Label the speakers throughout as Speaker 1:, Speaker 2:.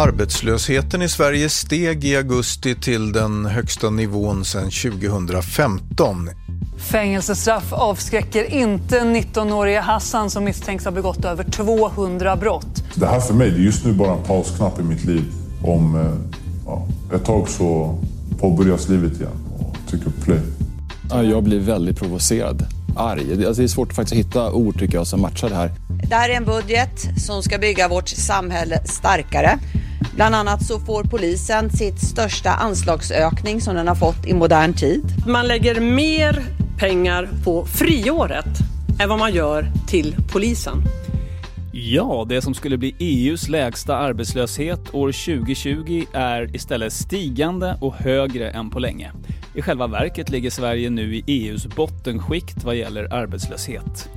Speaker 1: Arbetslösheten i Sverige steg i augusti till den högsta nivån sedan 2015.
Speaker 2: Fängelsestraff avskräcker inte 19-årige Hassan som misstänks ha begått över 200 brott.
Speaker 3: Det här för mig, det är just nu bara en pausknapp i mitt liv. Om eh, ja, ett tag så påbörjas livet igen och trycker på play.
Speaker 4: Ja, jag blir väldigt provocerad. Arg. Alltså det är svårt att faktiskt hitta ord tycker jag som matchar det här.
Speaker 5: Det här är en budget som ska bygga vårt samhälle starkare. Bland annat så får polisen sitt största anslagsökning som den har fått i modern tid.
Speaker 6: Man lägger mer pengar på friåret än vad man gör till polisen.
Speaker 7: Ja, det som skulle bli EUs lägsta arbetslöshet år 2020 är istället stigande och högre än på länge. I själva verket ligger Sverige nu i EUs bottenskikt vad gäller arbetslöshet.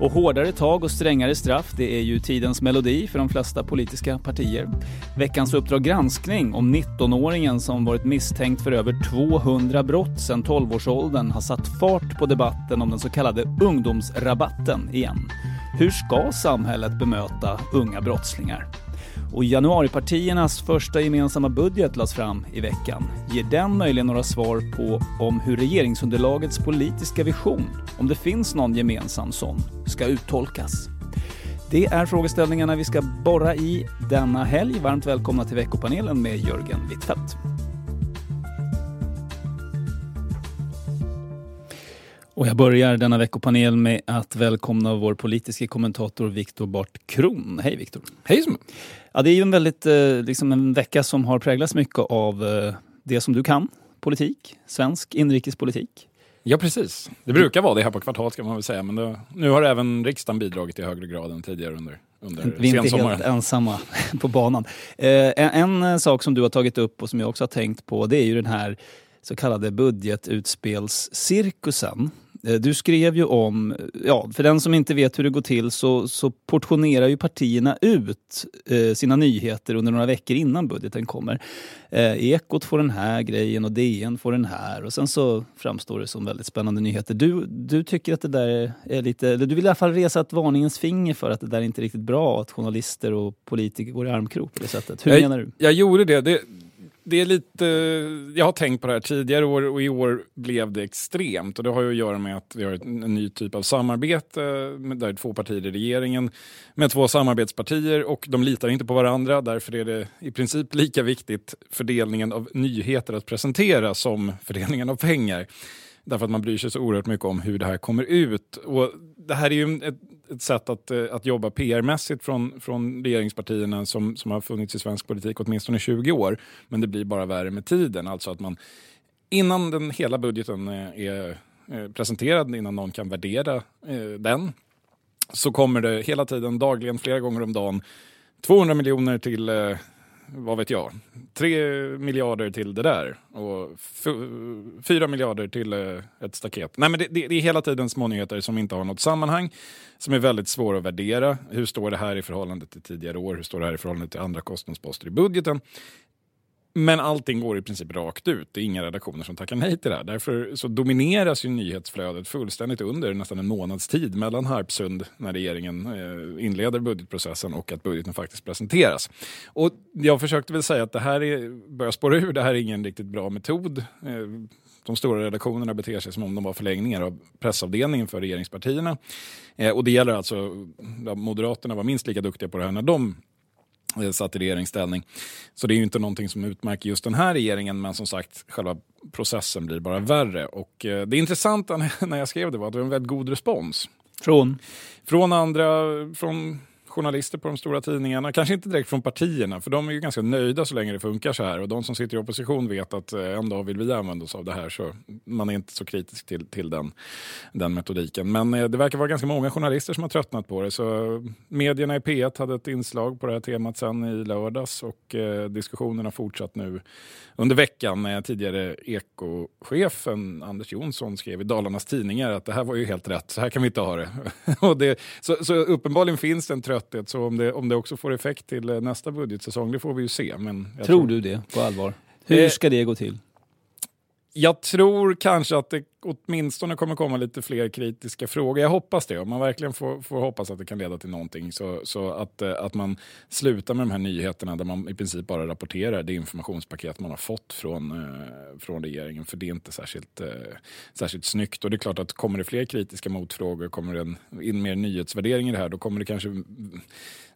Speaker 7: Och hårdare tag och strängare straff, det är ju tidens melodi för de flesta politiska partier. Veckans Uppdrag granskning om 19-åringen som varit misstänkt för över 200 brott sedan 12-årsåldern har satt fart på debatten om den så kallade ungdomsrabatten igen. Hur ska samhället bemöta unga brottslingar? Och januaripartiernas första gemensamma budget lades fram i veckan. Ger den möjligen några svar på om hur regeringsunderlagets politiska vision, om det finns någon gemensam sån, ska uttolkas? Det är frågeställningarna vi ska borra i denna helg. Varmt välkomna till veckopanelen med Jörgen Wittfeldt. Och jag börjar denna veckopanel med att välkomna vår politiska kommentator Viktor Bart Kron. Hej Viktor!
Speaker 8: Hej som.
Speaker 7: Ja, det är ju en väldigt, eh, liksom en vecka som har präglats mycket av eh, det som du kan, politik, svensk inrikespolitik.
Speaker 8: Ja precis, det brukar vara det här på kvartalet kan man väl säga, men det, nu har även riksdagen bidragit i högre grad än tidigare under, under
Speaker 7: Vi är inte helt ensamma på banan. Eh, en, en sak som du har tagit upp och som jag också har tänkt på, det är ju den här så kallade budgetutspelscirkusen du skrev ju om, ja, för den som inte vet hur det går till så, så portionerar ju partierna ut eh, sina nyheter under några veckor innan budgeten kommer. Eh, Ekot får den här grejen och DN får den här och sen så framstår det som väldigt spännande nyheter. Du, du tycker att det där är lite, du vill i alla fall resa ett varningens finger för att det där är inte riktigt bra att journalister och politiker går i armkrok på det sättet. Hur
Speaker 8: jag,
Speaker 7: menar du?
Speaker 8: Jag gjorde det. det det är lite, jag har tänkt på det här tidigare år och i år blev det extremt. Och det har ju att göra med att vi har en ny typ av samarbete där är två partier i regeringen med två samarbetspartier och de litar inte på varandra. Därför är det i princip lika viktigt fördelningen av nyheter att presentera som fördelningen av pengar. Därför att man bryr sig så oerhört mycket om hur det här kommer ut. Och det här är ju ett, ett sätt att, eh, att jobba PR-mässigt från, från regeringspartierna som, som har funnits i svensk politik åtminstone 20 år. Men det blir bara värre med tiden. Alltså att man innan den hela budgeten eh, är, eh, presenterad, innan någon kan värdera den, så kommer det hela tiden, dagligen, flera gånger om dagen 200 miljoner till eh, vad vet jag, tre miljarder till det där och fyra miljarder till eh, ett staket. Nej, men det, det, det, är hela tiden smånyheter som inte har något sammanhang, som är väldigt svåra att värdera. Hur står det här i förhållande till tidigare år? Hur står det här i förhållande till andra kostnadsposter i budgeten? Men allting går i princip rakt ut. Det är inga redaktioner som tackar nej till det här. Därför så domineras ju nyhetsflödet fullständigt under nästan en månads tid mellan Harpsund när regeringen eh, inleder budgetprocessen och att budgeten faktiskt presenteras. Och jag försökte väl säga att det här är, börjar spåra ur, det här är ingen riktigt bra metod. Eh, de stora redaktionerna beter sig som om de var förlängningar av pressavdelningen för regeringspartierna. Eh, och det gäller alltså, Moderaterna var minst lika duktiga på det här när de satt i regeringsställning. Så det är ju inte någonting som utmärker just den här regeringen, men som sagt, själva processen blir bara värre. Och eh, det intressanta när jag skrev det var att det var en väldigt god respons.
Speaker 7: Från?
Speaker 8: Från andra, från journalister på de stora tidningarna, kanske inte direkt från partierna, för de är ju ganska nöjda så länge det funkar så här. Och de som sitter i opposition vet att eh, en dag vill vi använda oss av det här, så man är inte så kritisk till, till den, den metodiken. Men eh, det verkar vara ganska många journalister som har tröttnat på det. Så medierna i P1 hade ett inslag på det här temat sen i lördags och eh, diskussionen har fortsatt nu under veckan. Eh, tidigare ekochefen Anders Jonsson skrev i Dalarnas Tidningar att det här var ju helt rätt, så här kan vi inte ha det. och det så, så uppenbarligen finns det en trött trötthet. Så om det, om det också får effekt till eh, nästa budgetsäsong, det får vi ju se. Men
Speaker 7: tror, tror du det på allvar? Hur ska det gå till?
Speaker 8: Jag tror kanske att det åtminstone kommer komma lite fler kritiska frågor. Jag hoppas det. Om man verkligen får, får hoppas att det kan leda till någonting. Så, så att, eh, att man slutar med de här nyheterna där man i princip bara rapporterar det informationspaket man har fått från, eh, från regeringen. För det är inte särskilt, eh, särskilt snyggt. Och det är klart att kommer det fler kritiska motfrågor, kommer det in mer nyhetsvärdering i det här, då kommer det kanske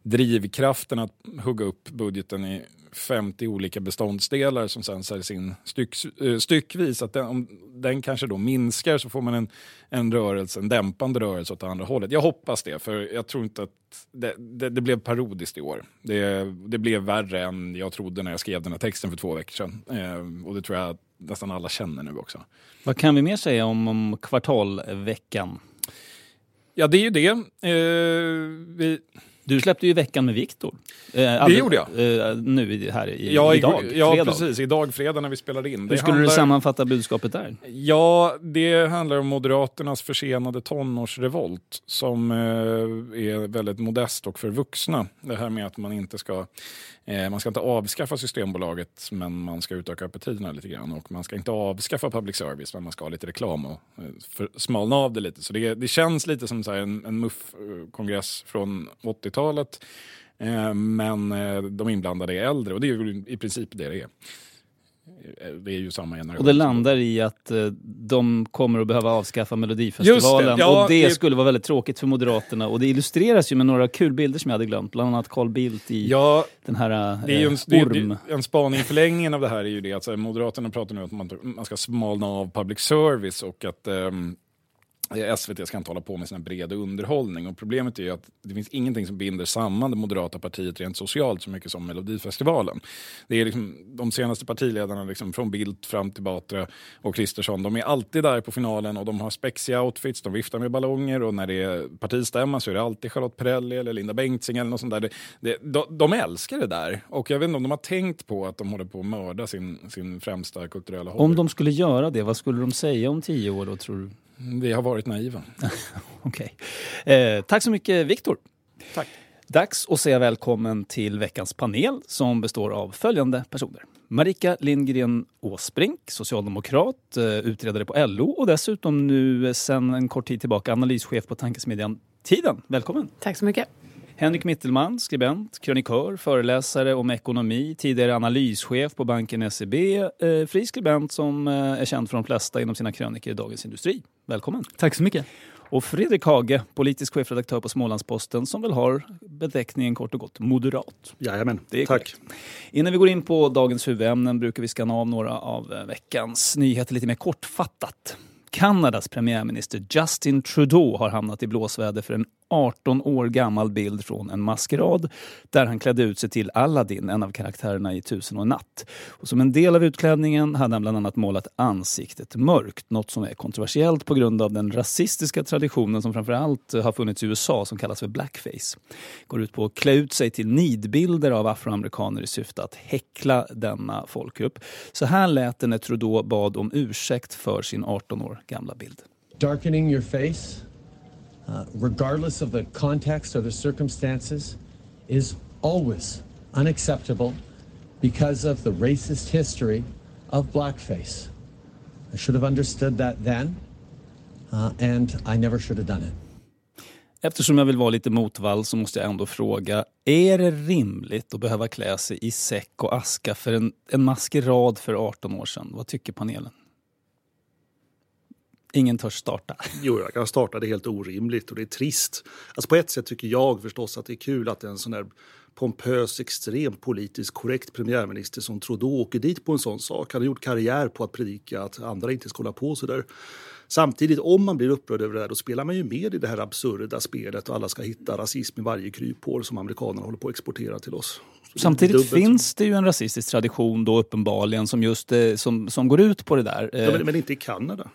Speaker 8: drivkraften att hugga upp budgeten i 50 olika beståndsdelar som sen säljs in styck, eh, styckvis. Att den, om den kanske då minskar så får man en, en rörelse, en dämpande rörelse åt andra hållet. Jag hoppas det, för jag tror inte att det, det, det blev parodiskt i år. Det, det, blev värre än jag trodde när jag skrev den här texten för två veckor sedan. Eh, och det tror jag nästan alla känner nu också.
Speaker 7: Vad kan vi mer säga om, om kvartalveckan?
Speaker 8: Ja, det är ju det. Eh, vi
Speaker 7: du släppte ju veckan med Viktor.
Speaker 8: Eh, det gjorde jag.
Speaker 7: Eh, nu här i,
Speaker 8: ja,
Speaker 7: idag,
Speaker 8: Ja, fredag. precis. Idag, fredag, när vi spelade in.
Speaker 7: Hur skulle handlar... du sammanfatta budskapet där?
Speaker 8: Ja, det handlar om Moderaternas försenade tonårsrevolt som eh, är väldigt modest och för vuxna. Det här med att man inte ska Eh, man ska inte avskaffa Systembolaget, men man ska utöka öppettiderna lite grann. Och man ska inte avskaffa public service, men man ska ha lite reklam och eh, för, smalna av det lite. Så det, det känns lite som så en, en MUF-kongress från 80-talet. Eh, men eh, de inblandade är äldre och det är ju i princip det det är. Eh, det är ju samma generation.
Speaker 7: Och det landar i att de kommer att behöva avskaffa Melodifestivalen. Det, ja, och det, det, skulle vara väldigt tråkigt för Moderaterna. Och det illustreras ju med några kul bilder som jag hade glömt. Bland annat Carl Bildt i ja, den här det är ju en, orm.
Speaker 8: Det, en spaning i förlängningen av det här är ju det att Moderaterna pratar nu om att man, man ska smalna av public service och att um, Eh, SVT ska inte hålla på med sån bred underhållning. Och problemet är ju att det finns ingenting som binder samman det moderata partiet rent socialt så mycket som Melodifestivalen. Det är liksom, de senaste partiledarna, liksom, från Bildt fram till Batra och Kristersson, de är alltid där på finalen och de har spexiga outfits, de viftar med ballonger och när det är partistämma så är det alltid Charlotte Perrelli eller Linda Bengtzing eller något sånt där. Det, det, de, de älskar det där. Och jag vet inte om de har tänkt på att de håller på att mörda sin, sin främsta kulturella hobby.
Speaker 7: Om de skulle göra det, vad skulle de säga om tio år då tror du?
Speaker 8: Vi har varit naiva.
Speaker 7: Okej. Okay. Eh, tack så mycket Viktor.
Speaker 8: Tack.
Speaker 7: Dags att säga välkommen till veckans panel som består av följande personer. Marika Lindgren Åsbrink, socialdemokrat, eh, utredare på LO och dessutom nu sedan en kort tid tillbaka analyschef på tankesmedjan Tiden. Välkommen!
Speaker 9: Tack så mycket.
Speaker 7: Henrik Mittelman, skribent, krönikör, föreläsare om ekonomi, tidigare analyschef på banken SEB, eh, fri skribent som eh, är känd för de flesta inom sina krönikor i Dagens Industri. Välkommen!
Speaker 10: Tack så mycket!
Speaker 7: Och Fredrik Hage, politisk chefredaktör på Smålandsposten som väl har beteckningen kort och gott moderat.
Speaker 10: Jajamän, det är tack. Korrekt.
Speaker 7: Innan vi går in på dagens huvudämnen brukar vi skanna av några av eh, veckans nyheter lite mer kortfattat. Kanadas premiärminister Justin Trudeau har hamnat i blåsväder för en 18 år gammal bild från en maskerad där han klädde ut sig till Aladdin, en av karaktärerna i Tusen och en natt. Och som en del av utklädningen hade han bland annat målat ansiktet mörkt, något som är kontroversiellt på grund av den rasistiska traditionen som framförallt har funnits i USA som kallas för blackface. Går ut på att klä ut sig till nidbilder av afroamerikaner i syfte att häckla denna folkgrupp. Så här lät det när Trudeau bad om ursäkt för sin 18 år gamla bild.
Speaker 11: Darkening your face uh, regardless of the context or the circumstances, is always unacceptable because of the racist history of blackface. I should have understood that then, uh, and I never should have done it.
Speaker 7: Eftersom jag vill vara lite motvall så måste jag ändå fråga, är det rimligt att behöva klä sig i säck och aska för en, en maskerad för 18 år sedan? Vad tycker panelen? Ingen törs starta.
Speaker 10: Jo, jag kan starta. Det är helt orimligt och det är trist. Alltså på ett sätt tycker jag förstås att det är kul att en sån där
Speaker 9: pompös, extremt politiskt korrekt premiärminister som Trudeau åker dit på en sån sak. Han har gjort karriär på att predika att andra inte ska hålla på så där. Samtidigt, om man blir upprörd över det här, då spelar man ju med i det här absurda spelet och alla ska hitta rasism i varje kryphål som amerikanerna håller på att exportera till oss.
Speaker 7: Samtidigt finns det ju en rasistisk tradition då uppenbarligen som just eh, som, som går ut på det där.
Speaker 9: Ja, men, men inte i Kanada.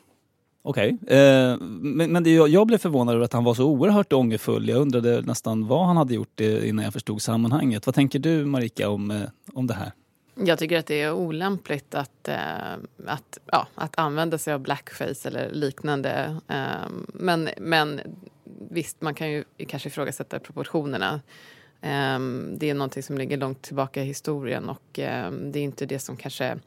Speaker 7: Okej, okay. eh, men, men det, jag blev förvånad över att han var så oerhört ångerfull. Jag undrade nästan vad han hade gjort eh, innan jag förstod sammanhanget. Vad tänker du Marika om, eh, om det här?
Speaker 10: Jag tycker att det är olämpligt att, eh, att, ja, att använda sig av blackface eller liknande. Eh, men, men visst, man kan ju kanske ifrågasätta proportionerna. Ehm, det är någonting som ligger långt tillbaka i historien och ehm, det är inte det som kanske är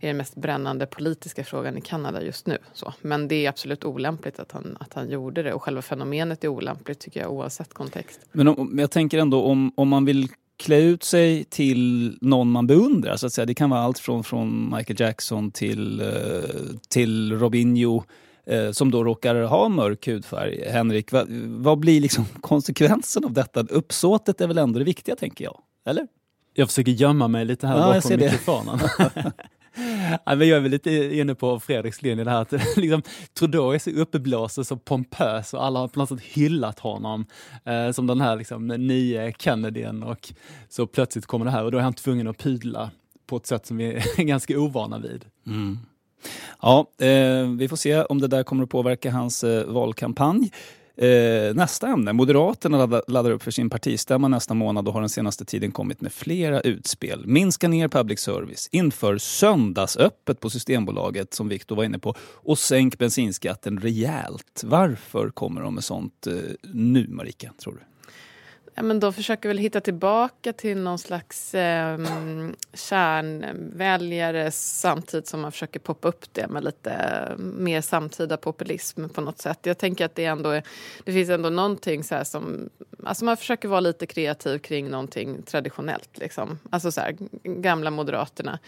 Speaker 10: den mest brännande politiska frågan i Kanada just nu. Så. Men det är absolut olämpligt att han, att han gjorde det och själva fenomenet är olämpligt tycker jag oavsett kontext.
Speaker 7: Men om, jag tänker ändå om, om man vill klä ut sig till någon man beundrar. Så att säga. Det kan vara allt från, från Michael Jackson till, eh, till Robinho eh, som då råkar ha mörk hudfärg. Henrik, vad, vad blir liksom konsekvensen av detta? Uppsåtet är väl ändå det viktiga, tänker jag? Eller?
Speaker 12: Jag försöker gömma mig lite här ja, bakom mikrofonen. ja, men jag är väl lite inne på Fredriks linje det här att liksom, Trudeau är så uppblåst och så pompös och alla har på något sätt hyllat honom eh, som den här liksom, nye Kennedyn och så plötsligt kommer det här och då är han tvungen att pudla på ett sätt som vi är ganska ovana vid.
Speaker 7: Mm. Ja, eh, vi får se om det där kommer att påverka hans eh, valkampanj. Eh, nästa ämne. Moderaterna laddar upp för sin partistämma nästa månad och har den senaste tiden kommit med flera utspel. Minska ner public service, inför söndagsöppet på Systembolaget som Viktor var inne på och sänk bensinskatten rejält. Varför kommer de med sånt eh, nu, Marika, tror du?
Speaker 10: Ja, men de försöker väl hitta tillbaka till någon slags eh, kärnväljare samtidigt som man försöker poppa upp det med lite ehm, mer samtida populism på något sätt. Jag tänker att det ändå är, det finns ändå någonting så som... Alltså man försöker vara lite kreativ kring någonting traditionellt. Liksom. Alltså så här, gamla Moderaterna,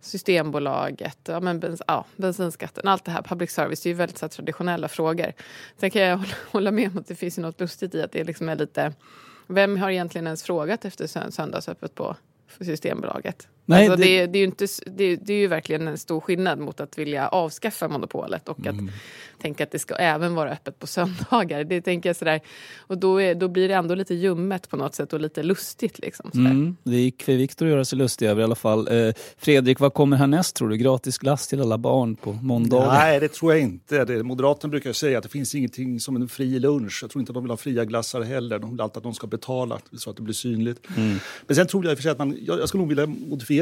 Speaker 10: Systembolaget, ja, men bens, ja, bensinskatten, allt det här. Public service, det är ju väldigt så här, traditionella frågor. Sen kan jag hålla, hålla med om att det finns något lustigt i att det liksom är lite vem har egentligen ens frågat efter söndagsöppet på Systembolaget? Nej, alltså, det... Det, det, är ju inte, det, det, är ju verkligen en stor skillnad mot att vilja avskaffa monopolet och mm. att tänka att det ska även vara öppet på söndagar. Det tänker jag sådär, och då, är, då blir det ändå lite ljummet på något sätt och lite lustigt. Liksom,
Speaker 7: mm, det gick för Viktor att göra sig lustig över i alla fall. Eh, Fredrik, vad kommer härnäst tror du? Gratis glass till alla barn på måndagar?
Speaker 9: Nej, det tror jag inte. Det, Moderaterna brukar säga att det finns ingenting som en fri lunch. Jag tror inte att de vill ha fria glassar heller. De vill alltid att de ska betala så att det blir synligt. Mm. Men sen tror jag för att man, jag, jag skulle nog vilja modifiera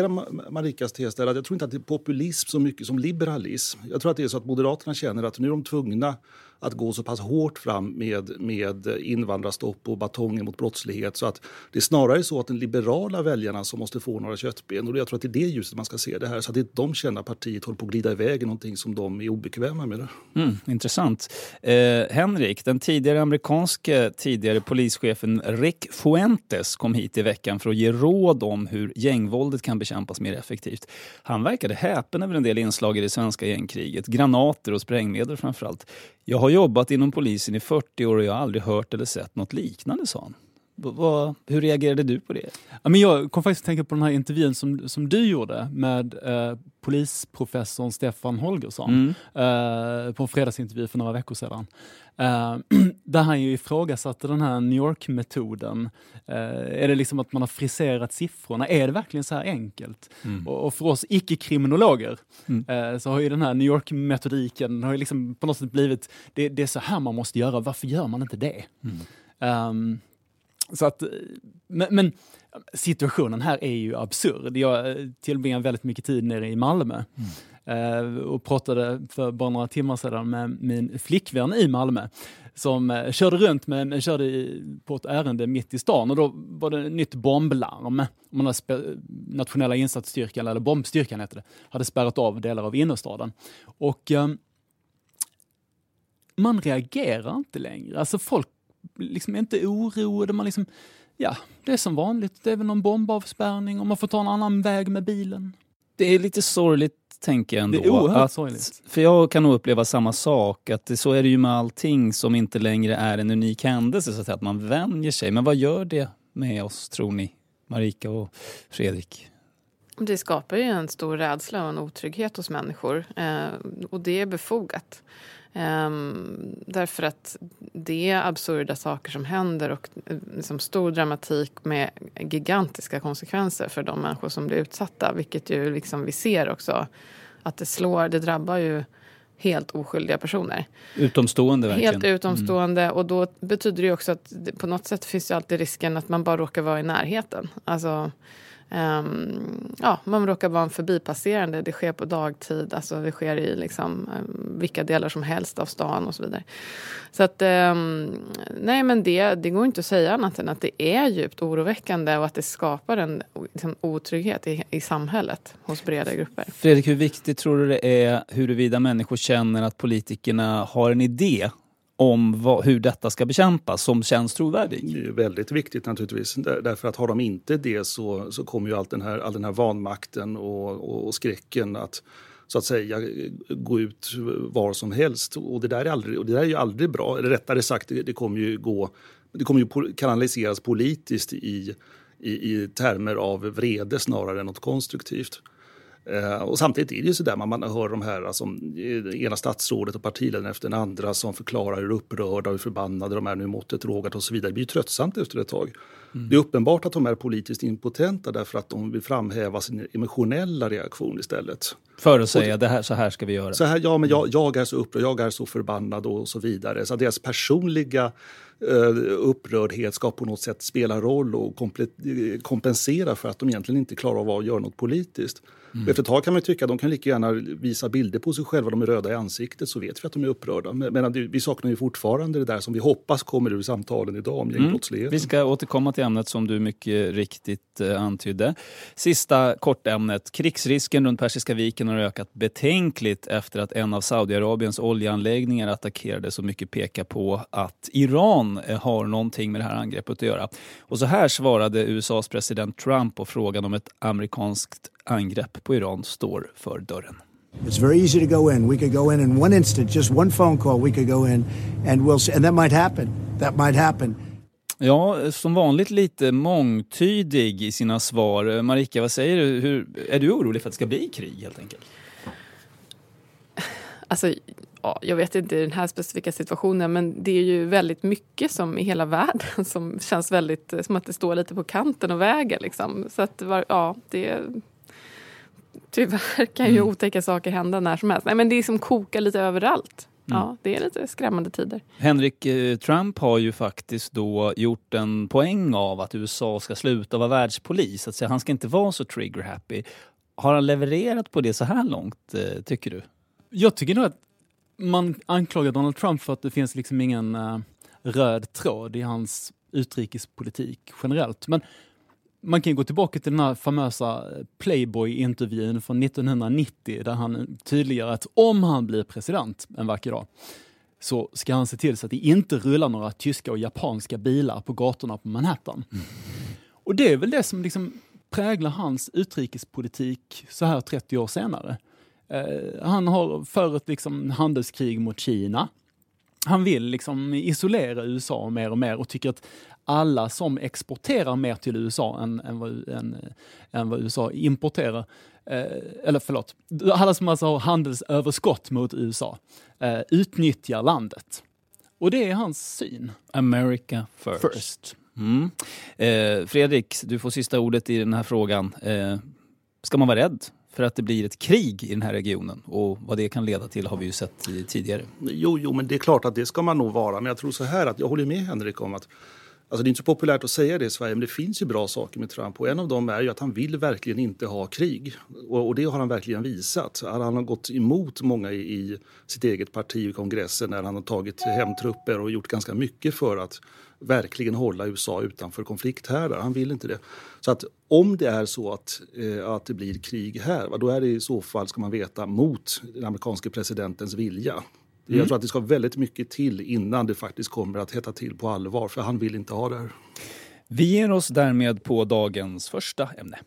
Speaker 9: Marikas tes där. Att jag tror inte att det är populism så mycket som liberalism. Jag tror att det är så att Moderaterna känner att nu är de tvungna att gå så pass hårt fram med, med invandrarstopp och batonger mot brottslighet. Så att det är snarare så att den liberala väljarna som måste få några köttben. Och jag tror att det är det ljuset man ska se det här. Så att inte de känner att partiet håller på att glida iväg i någonting som de är obekväma med.
Speaker 7: Mm, intressant. Eh, Henrik, den tidigare amerikanske tidigare polischefen Rick Fuentes kom hit i veckan för att ge råd om hur gängvåldet kan bekämpas mer effektivt. Han verkade häpen över en del inslag i det svenska gängkriget. Granater och sprängmedel framförallt. Jag har har jobbat inom polisen i 40 år och jag har aldrig hört eller sett något liknande, sa han. Vad, hur reagerade du på det?
Speaker 12: Ja, men jag kom faktiskt att tänka på den här intervjun som, som du gjorde med eh, polisprofessorn Stefan Holgersson mm. eh, på en fredagsintervju för några veckor sedan. Eh, där han ju ifrågasatte den här New York-metoden. Eh, är det liksom att man har friserat siffrorna? Är det verkligen så här enkelt? Mm. Och, och, för oss icke-kriminologer mm. Eh, så har ju den här New York-metodiken har ju liksom på något sätt blivit, det, det, är så här man måste göra, varför gör man inte det? Um, så att, men, men, situationen här är ju absurd. Jag tillbringar väldigt mycket tid nere i Malmö mm. eh, och pratade för bara några timmar sedan med min flickvän i Malmö som eh, körde runt med, körde i, på ett ärende mitt i stan och då var det nytt bomblarm. Man hade nationella insatsstyrkan, eller bombstyrkan heter det, hade spärrat av delar av innerstaden. Och eh, man reagerar inte längre. Alltså folk liksom inte oroade. Man liksom, ja, det är som vanligt. Det är väl någon bombavspärrning och man får ta en annan väg med bilen.
Speaker 7: Det är lite sorgligt tänker jag ändå.
Speaker 12: Det är oerhört att, sorgligt.
Speaker 7: För jag kan nog uppleva samma sak. Att det, så är det ju med allting som inte längre är en unik händelse. Så att, att man vänjer sig. Men vad gör det med oss tror ni? Marika och Fredrik?
Speaker 10: Det skapar ju en stor rädsla och en otrygghet hos människor. Eh, och det är befogat. Um, därför att det är absurda saker som händer och liksom stor dramatik med gigantiska konsekvenser för de människor som blir utsatta. Vilket ju liksom vi ser också att det slår, det drabbar ju helt oskyldiga personer.
Speaker 7: Utomstående verkligen.
Speaker 10: Helt utomstående mm. och då betyder det också att det, på något sätt finns ju alltid risken att man bara råkar vara i närheten. Alltså, Um, ja, man råkar vara en förbipasserande. Det sker på dagtid. Alltså det sker i liksom, um, vilka delar som helst av stan och så vidare. Så att, um, nej men det, det går inte att säga annat än att det är djupt oroväckande och att det skapar en liksom, otrygghet i, i samhället hos breda grupper.
Speaker 7: Fredrik, hur viktigt tror du det är huruvida människor känner att politikerna har en idé om vad, hur detta ska bekämpas som känns trovärdig?
Speaker 9: Det är väldigt viktigt naturligtvis. Därför att har de inte det så, så kommer ju all den här, all den här vanmakten och, och, och skräcken att så att säga gå ut var som helst. Och det där är, aldrig, och det där är ju aldrig bra. Eller rättare sagt, det, det kommer ju gå det kommer ju kanaliseras politiskt i, i, i termer av vrede snarare än något konstruktivt. Eh, och samtidigt är det ju sådär, man, man hör de här, alltså, ena statsrådet och partiledaren efter den andra som förklarar hur upprörda och hur förbannade de är nu måttet rågat och så vidare. Det blir ju tröttsamt efter ett tag. Mm. Det är uppenbart att de är politiskt impotenta därför att de vill framhäva sin emotionella reaktion istället.
Speaker 7: För att säga det här, så här ska vi göra.
Speaker 9: Så här, ja, men jag, jag är så upprörd, jag är så förbannad och så vidare. Så deras personliga uh, upprördhet ska på något sätt spela roll och kompensera för att de egentligen inte klarar av att göra något politiskt. Mm. Efter ett tag kan man tycka att de kan lika gärna visa bilder på sig själva, de är röda i ansiktet, så vet vi att de är upprörda. Men, vi saknar ju fortfarande det där som vi hoppas kommer ur samtalen idag om gängbrottsligheten.
Speaker 7: Mm. Vi ska återkomma till ämnet som du mycket riktigt eh, antydde. Sista kortämnet. Krigsrisken runt Persiska viken har ökat betänkligt efter att en av Saudiarabiens oljeanläggningar attackerades och mycket pekar på att Iran eh, har någonting med det här angreppet att göra. Och så här svarade USAs president Trump på frågan om ett amerikanskt angrepp på Iran står för dörren.
Speaker 13: It's very easy to go in. We could go in in one instant, just one phone call. We could go in, and we'll and that might happen. That might happen.
Speaker 7: Ja, som vanligt lite mångtydig i sina svar. Marika, vad säger du? Hur, är du orolig för att det ska bli krig helt enkelt?
Speaker 10: Alltså, ja, jag vet inte i den här specifika situationen men det är ju väldigt mycket som i hela världen som känns väldigt som att det står lite på kanten och väger. Liksom. Så att ja, det Tyvärr kan ju mm. otäcka saker hända när som helst. Nej, men det är som kokar lite överallt. Mm. Ja, det är lite skrämmande tider.
Speaker 7: Henrik eh, Trump har ju faktiskt då gjort en poäng av att USA ska sluta vara världspolis. Att säga, han ska inte vara så trigger happy. Har han levererat på det så här långt, eh, tycker du?
Speaker 12: Jag tycker nog att man anklagar Donald Trump för att det finns liksom ingen uh, röd tråd i hans utrikespolitik generellt. Men man kan gå tillbaka till den här famösa Playboy-intervjun från 1990 där han tydliggör att om han blir president en vacker dag så ska han se till så att det inte rullar några tyska och japanska bilar på gatorna på Manhattan. Mm. Och det är väl det som liksom präglar hans utrikespolitik så här 30 år senare. Eh, han har för ett liksom handelskrig mot Kina. Han vill liksom isolera USA mer och mer och tycker att alla som exporterar mer till USA än, än, vad, än, än vad USA importerar, eh, eller förlåt, alla som alltså har handelsöverskott mot USA, eh, utnyttjar landet. Och det är hans syn.
Speaker 7: America first. first. Mm. Eh, Fredrik, du får sista ordet i den här frågan. Eh, ska man vara rädd för att det blir ett krig i den här regionen och vad det kan leda till har vi ju sett tidigare.
Speaker 9: Jo, jo, men det är klart att det ska man nog vara. Men jag tror så här att jag håller med Henrik om att Alltså det är inte så populärt att säga det i Sverige, men det finns ju bra saker med Trump. Och en av dem är ju att han vill verkligen inte ha krig. Och, och det har han verkligen visat. Han har gått emot många i, i sitt eget parti i kongressen när han har tagit hem trupper och gjort ganska mycket för att verkligen hålla USA utanför konflikt här. Han vill inte det. Så att om det är så att, eh, att det blir krig här, då är det i så fall, ska man veta, mot den amerikanske presidentens vilja. Mm. Jag tror att det ska väldigt mycket till innan det faktiskt kommer att hetta till på allvar, för han vill inte ha det här.
Speaker 7: Vi ger oss därmed på dagens första ämne.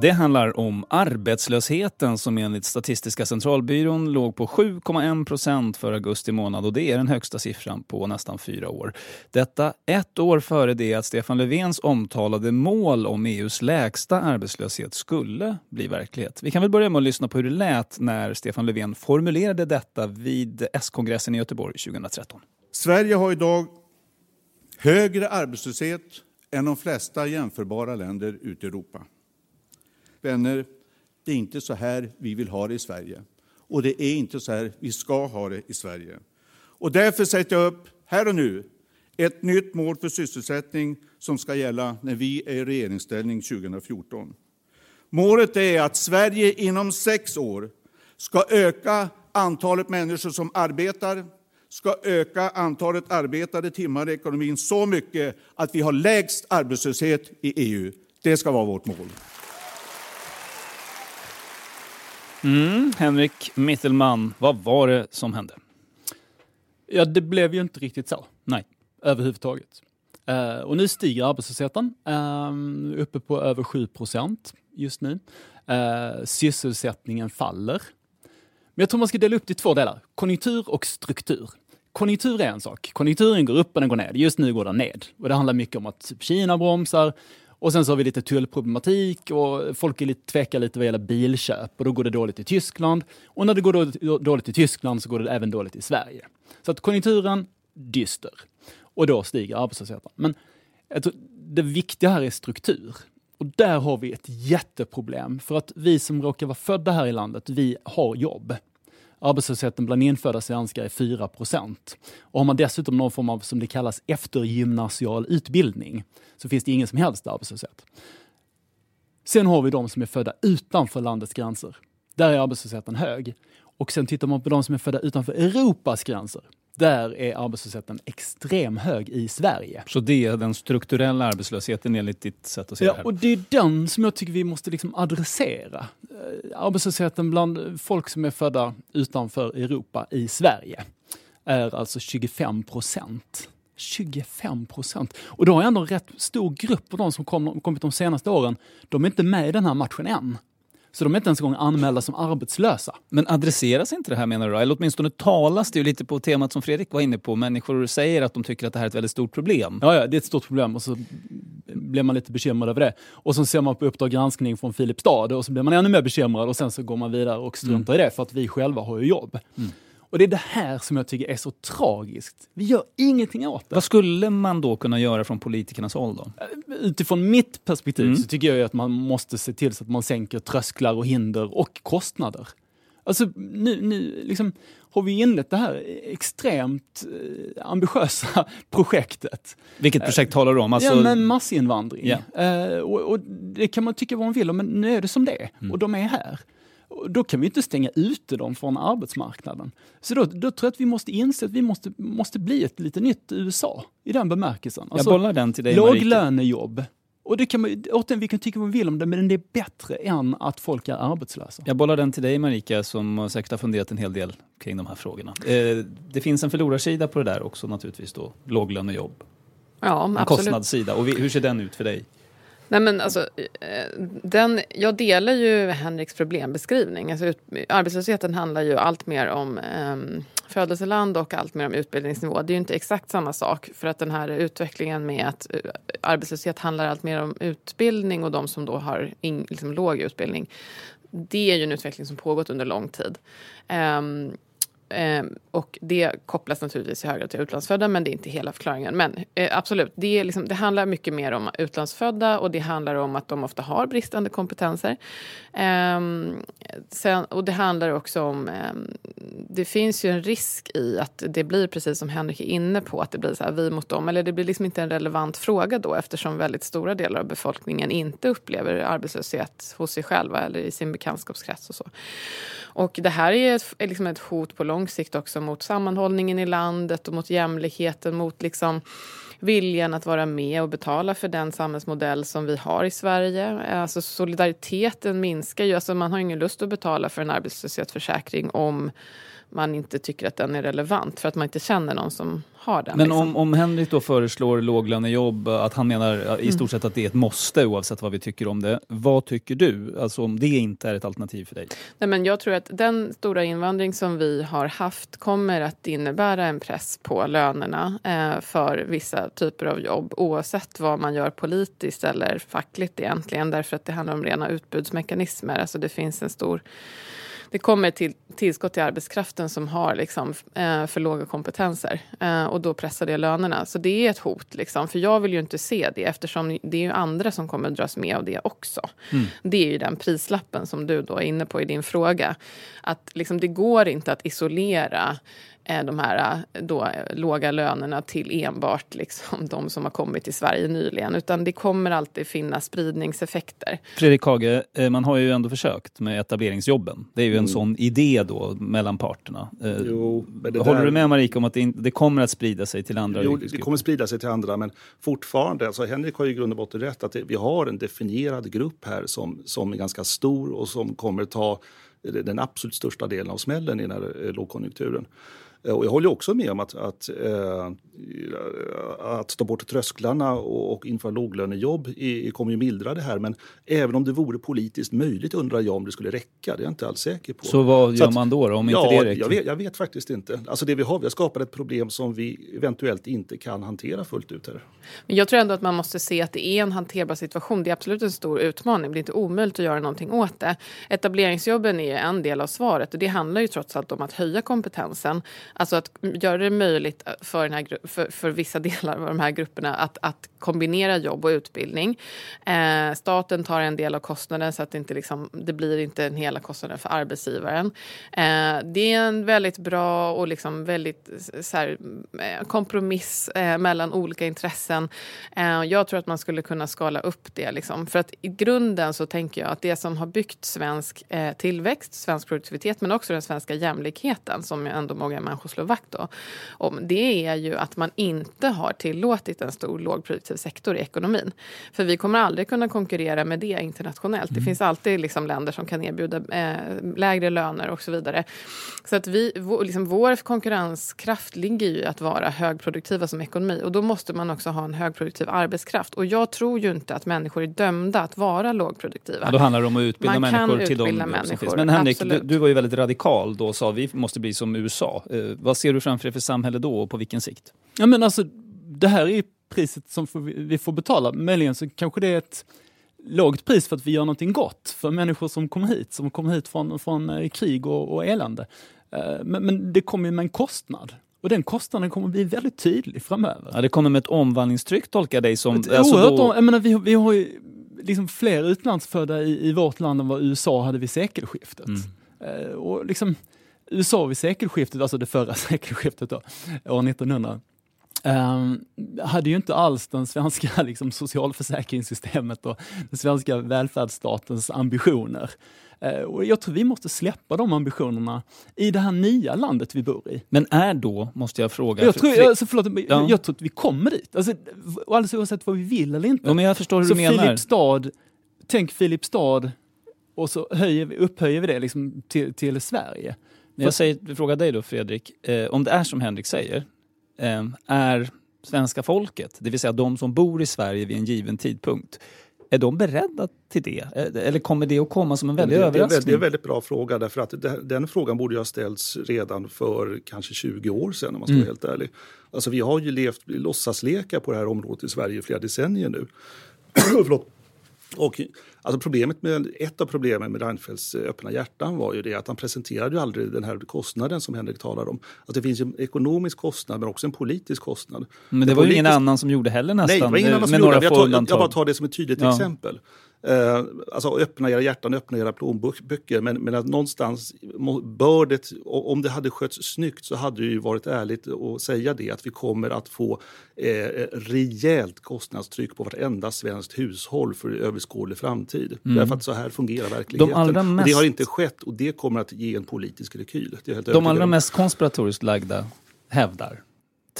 Speaker 7: Det handlar om arbetslösheten som enligt Statistiska centralbyrån låg på 7,1 procent för augusti månad och det är den högsta siffran på nästan fyra år. Detta ett år före det att Stefan Löfvens omtalade mål om EUs lägsta arbetslöshet skulle bli verklighet. Vi kan väl börja med att lyssna på hur det lät när Stefan Löfven formulerade detta vid S-kongressen i Göteborg 2013.
Speaker 14: Sverige har idag högre arbetslöshet än de flesta jämförbara länder ute i Europa. Vänner, det är inte så här vi vill ha det i Sverige. Och det är inte så här vi ska ha det i Sverige. Och därför sätter jag upp, här och nu, ett nytt mål för sysselsättning som ska gälla när vi är i regeringsställning 2014. Målet är att Sverige inom sex år ska öka antalet människor som arbetar, ska öka antalet arbetade timmar i ekonomin så mycket att vi har lägst arbetslöshet i EU. Det ska vara vårt mål.
Speaker 7: Mm, Henrik Mittelman, vad var det som hände?
Speaker 12: Ja, det blev ju inte riktigt så.
Speaker 7: Nej.
Speaker 12: Överhuvudtaget. Uh, och nu stiger arbetslösheten, uh, uppe på över 7 procent just nu. Uh, sysselsättningen faller. Men jag tror man ska dela upp det i två delar, konjunktur och struktur. Konjunktur är en sak. Konjunkturen går upp och den går ned. Just nu går den ned. Och det handlar mycket om att Kina bromsar, och sen så har vi lite tullproblematik och folk är lite, tvekar lite vad gäller bilköp och då går det dåligt i Tyskland. Och när det går dåligt, dåligt i Tyskland så går det även dåligt i Sverige. Så att konjunkturen dyster. Och då stiger arbetslösheten. Men tror, det viktiga här är struktur. Och där har vi ett jätteproblem. För att vi som råkar vara födda här i landet, vi har jobb. Arbetslösheten bland infödda svenskar är 4 Och har man dessutom någon form av, som det kallas, eftergymnasial utbildning, så finns det ingen som helst arbetslöshet. Sen har vi de som är födda utanför landets gränser. Där är arbetslösheten hög. Och sen tittar man på de som är födda utanför Europas gränser där är arbetslösheten extrem hög i Sverige.
Speaker 7: Så det är den strukturella arbetslösheten enligt ditt sätt att se
Speaker 12: ja,
Speaker 7: det här?
Speaker 12: och det är den som jag tycker vi måste liksom adressera. Eh, arbetslösheten bland folk som är födda utanför Europa i Sverige är alltså 25 procent. 25 procent. Och då har ändå en rätt stor grupp av de som kom, kommit de senaste åren, de är inte med i den här matchen än. Så de är inte ens en gång anmälda som arbetslösa.
Speaker 7: Men adresseras inte det här menar du? Eller åtminstone talas det ju lite på temat som Fredrik var inne på. Människor säger att de tycker att det här är ett väldigt stort problem.
Speaker 12: Ja, ja det är ett stort problem och så blir man lite bekymrad över det. Och så ser man på Uppdrag granskning från Filipstad och så blir man ännu mer bekymrad och sen så går man vidare och struntar mm. i det för att vi själva har ju jobb. Mm. Och det är det här som jag tycker är så tragiskt. Vi gör ingenting åt det.
Speaker 7: Vad skulle man då kunna göra från politikernas håll då?
Speaker 12: Utifrån mitt perspektiv mm. så tycker jag att man måste se till så att man sänker trösklar och hinder och kostnader. Alltså nu, nu liksom, har vi inlett det här extremt eh, ambitiösa projektet.
Speaker 7: Vilket projekt talar du om?
Speaker 12: Alltså... Ja, men massinvandring. Yeah. Eh, och, och, det kan man tycka vad man vill om, men nu är det som det är. Mm. Och de är här. Då kan vi inte stänga ute dem från arbetsmarknaden. Så då, då tror jag att vi måste inse att vi måste, måste bli ett lite nytt USA i den bemärkelsen.
Speaker 7: Alltså, jag bollar den till dig
Speaker 12: Låglönejobb. Och det kan man, återigen, vi kan tycka vad vi vill om det, men det är bättre än att folk är arbetslösa.
Speaker 7: Jag bollar den till dig Marika, som säkert har funderat en hel del kring de här frågorna. Eh, det finns en förlorarsida på det där också naturligtvis då, låglönejobb.
Speaker 10: Ja,
Speaker 7: en
Speaker 10: absolut.
Speaker 7: kostnadssida. Och hur ser den ut för dig?
Speaker 10: Nej, men alltså, eh, den, jag delar ju Henriks problembeskrivning. Alltså, ut, arbetslösheten handlar ju allt mer om um, födelseland och allt mer om utbildningsnivå. Det är ju inte exakt samma sak för att den här utvecklingen med att uh, arbetslöshet handlar allt mer om utbildning och de som då har in, liksom, låg utbildning. Det är ju en utveckling som pågått under lång tid. Um, Ehm, och det kopplas naturligtvis i högre till utlandsfödda, men det är inte hela förklaringen. Men eh, absolut, det, är liksom, det handlar mycket mer om utlandsfödda och det handlar om att de ofta har bristande kompetenser. Eh, sen, och det handlar också om... Ehm, det finns ju en risk i att det blir precis som Henrik är inne på, att det blir så här, vi mot dem. Eller det blir liksom inte en relevant fråga då eftersom väldigt stora delar av befolkningen inte upplever arbetslöshet hos sig själva eller i sin bekantskapskrets och så. Och det här är, ett, är liksom ett hot på lång sikt också mot sammanhållningen i landet och mot jämlikheten, mot liksom viljan att vara med och betala för den samhällsmodell som vi har i Sverige. Alltså solidariteten minskar ju. Alltså man har ingen lust att betala för en arbetslöshetsförsäkring om man inte tycker att den är relevant för att man inte känner någon som har den.
Speaker 7: Men
Speaker 10: liksom.
Speaker 7: om, om Henrik då föreslår låglönejobb, att han menar i stort sett att det är ett måste oavsett vad vi tycker om det. Vad tycker du? Alltså om det inte är ett alternativ för dig?
Speaker 10: Nej, men jag tror att den stora invandring som vi har haft kommer att innebära en press på lönerna eh, för vissa typer av jobb oavsett vad man gör politiskt eller fackligt egentligen därför att det handlar om rena utbudsmekanismer. Alltså det finns en stor det kommer till tillskott till arbetskraften som har liksom, eh, för låga kompetenser. Eh, och då pressar det lönerna. Så det är ett hot. Liksom. För jag vill ju inte se det eftersom det är andra som kommer dras med av det också.
Speaker 15: Mm.
Speaker 10: Det är ju den prislappen som du då är inne på i din fråga. Att liksom, det går inte att isolera de här eh, då, eh, låga lönerna till enbart liksom, de som har kommit till Sverige nyligen. Utan det kommer alltid finnas spridningseffekter.
Speaker 7: Fredrik Hage, eh, man har ju ändå försökt med etableringsjobben. Det är ju en
Speaker 9: Mm.
Speaker 7: sån idé då mellan parterna. Eh,
Speaker 9: Jo, men det
Speaker 7: Håller
Speaker 9: där-
Speaker 7: du med Marika om att det, in- det kommer att sprida sig till andra
Speaker 9: Jo, det kommer sprida sig till andra, men fortfarande, alltså Henrik har ju i grund och botten rätt att det, vi har en definierad grupp här som, som är ganska stor och som kommer ta den absolut största delen av smällen i den här eh, lågkonjunkturen. Eh, Och jag håller också med om att, att, eh, att ta bort trösklarna och, och införa låglönejobb i, kommer ju mildra det här. Men även om det vore politiskt möjligt undrar jag om det skulle räcka. Det är jag inte alls säker på.
Speaker 7: Så vad gör
Speaker 9: att-
Speaker 7: man då, då, om
Speaker 9: ja,
Speaker 7: inte det räcker?
Speaker 9: Jag vet, jag vet faktiskt inte. Alltså det vi har, vi har skapat ett problem som vi eventuellt inte kan hantera fullt ut här.
Speaker 10: Men jag tror ändå att man måste se att det är en hanterbar situation. Det är absolut en stor utmaning. Det är inte omöjligt att göra någonting åt det. Etableringsjobben är en del av svaret och det handlar ju trots allt om att höja kompetensen. Alltså att göra det möjligt för, den här, för, för vissa delar av de här grupperna att, att kombinera jobb och utbildning. Eh, staten tar en del av kostnaden så att det inte liksom, det blir inte en hela kostnaden för arbetsgivaren. Eh, det är en väldigt bra och liksom väldigt så här, eh, kompromiss eh, mellan olika intressen. Eh, jag tror att man skulle kunna skala upp det. Liksom. För att i grunden så tänker jag att det som har byggt svensk eh, tillväxt, svensk produktivitet men också den svenska jämlikheten som ändå många människor slår vakt då, om, det är ju att man inte har tillåtit en stor lågproduktiv sektor i ekonomin. För vi kommer aldrig kunna konkurrera med det internationellt. Det finns alltid liksom länder som kan erbjuda eh, lägre löner och så vidare. Så att vi, vår, liksom vår konkurrenskraft ligger ju i att vara högproduktiva som ekonomi och då måste man också ha en högproduktiv arbetskraft. Och jag tror ju inte att människor är dömda att vara lågproduktiva.
Speaker 7: Ja, då handlar det om att utbilda
Speaker 10: Man
Speaker 7: människor till de jobb som
Speaker 10: människor,
Speaker 7: finns. Men Henrik, du, du var ju väldigt radikal då och sa vi måste bli som USA. Eh, vad ser du framför dig för samhälle då och på vilken sikt?
Speaker 12: Ja, men alltså, det här är priset som vi får betala. Möjligen så kanske det är ett lågt pris för att vi gör någonting gott för människor som kommer hit, som kommer hit från, från eh, krig och, och elände. Eh, Men, men det kommer ju med en kostnad. Och den kostnaden kommer bli väldigt tydlig framöver.
Speaker 7: Ja, det kommer med ett omvandlingstryck tolkar jag dig som...
Speaker 12: Ett
Speaker 7: alltså
Speaker 12: oerhört
Speaker 7: då-
Speaker 12: jag menar, vi, vi har ju liksom fler utlandsfödda i, i vårt land än vad USA hade vid sekelskiftet.
Speaker 7: Mm.
Speaker 12: Eh, och liksom, USA vid sekelskiftet, alltså det förra sekelskiftet då, år 1900, ehm, hade ju inte alls den svenska liksom, socialförsäkringssystemet och den svenska välfärdsstatens ambitioner. Eh, och jag tror vi måste släppa de ambitionerna i det här nya landet vi bor i.
Speaker 7: Men är då, måste jag fråga...
Speaker 12: Jag tror,
Speaker 7: för-
Speaker 12: alltså, förlåt,
Speaker 7: Ja.
Speaker 12: jag tror att vi kommer dit. Alltså, alldeles oavsett vad vi vill eller inte.
Speaker 7: Ja, men jag förstår hur
Speaker 12: så
Speaker 7: du menar.
Speaker 12: Filipstad, tänk Filipstad och så höjer vi, upphöjer vi det liksom till, till Sverige.
Speaker 7: Men jag säger, frågar dig då Fredrik, eh, om det är som Henrik säger, eh, är svenska folket, det vill säga de som bor i Sverige vid en given tidpunkt, är de beredda till det? Eh, Eller kommer det att komma som en väldig
Speaker 9: det, det, är,
Speaker 7: överraskning?
Speaker 9: det är en väldigt bra fråga därför att den frågan borde ju ha ställts redan för kanske 20 år sedan om man ska
Speaker 7: Mm.
Speaker 9: vara helt ärlig. Alltså vi har ju levt låtsaslekar på det här området i Sverige i flera decennier nu. Och, alltså problemet med, ett av problemen med Reinfeldts eh, öppna hjärtan var ju det att han presenterade ju aldrig den här kostnaden som Henrik talar om. Att det finns en ekonomisk kostnad men också en politisk kostnad.
Speaker 7: Men det
Speaker 9: Den
Speaker 7: var ju ingen
Speaker 9: politisk-
Speaker 7: annan som gjorde heller nästan,
Speaker 9: Nej, det var ingen
Speaker 7: eh,
Speaker 9: annan som gjorde det. Jag, tar, jag, jag bara tar det som ett tydligt
Speaker 7: Ja.
Speaker 9: exempel. Eh, alltså öppna era hjärtan, öppna era plånböcker. Men, men att någonstans bör det, om det hade skötts snyggt så hade det ju varit ärligt att säga det att vi kommer att få eh, rejält kostnadstryck på vartenda svenskt hushåll för överskådlig framtid.
Speaker 7: Mm.
Speaker 9: Därför att så här fungerar verkligheten.
Speaker 7: allra
Speaker 9: Och det
Speaker 7: mest-
Speaker 9: har inte skett och det kommer att ge en politisk rekyl.
Speaker 7: De allra mest konspiratoriskt lagda hävdar,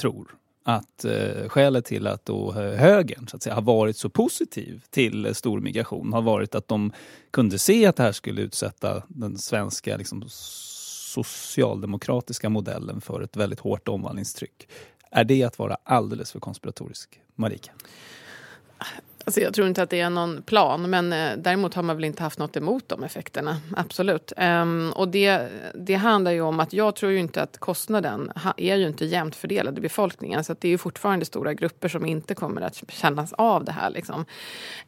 Speaker 7: tror, att eh, skälet till att då eh, högern så att säga, har varit så positiv till eh, stor migration har varit att de kunde se att det här skulle utsätta den svenska liksom, socialdemokratiska modellen för ett väldigt hårt omvandlingstryck. Är det att vara alldeles för konspiratorisk? Marika?
Speaker 10: Alltså jag tror inte att det är någon plan, men eh, däremot har man väl inte haft något emot de effekterna. Absolut. Um, och det, det handlar ju om att jag tror ju inte att kostnaden ha, är ju inte jämnt fördelad i befolkningen. Så det är ju fortfarande stora grupper som inte kommer att kännas av det här. Liksom.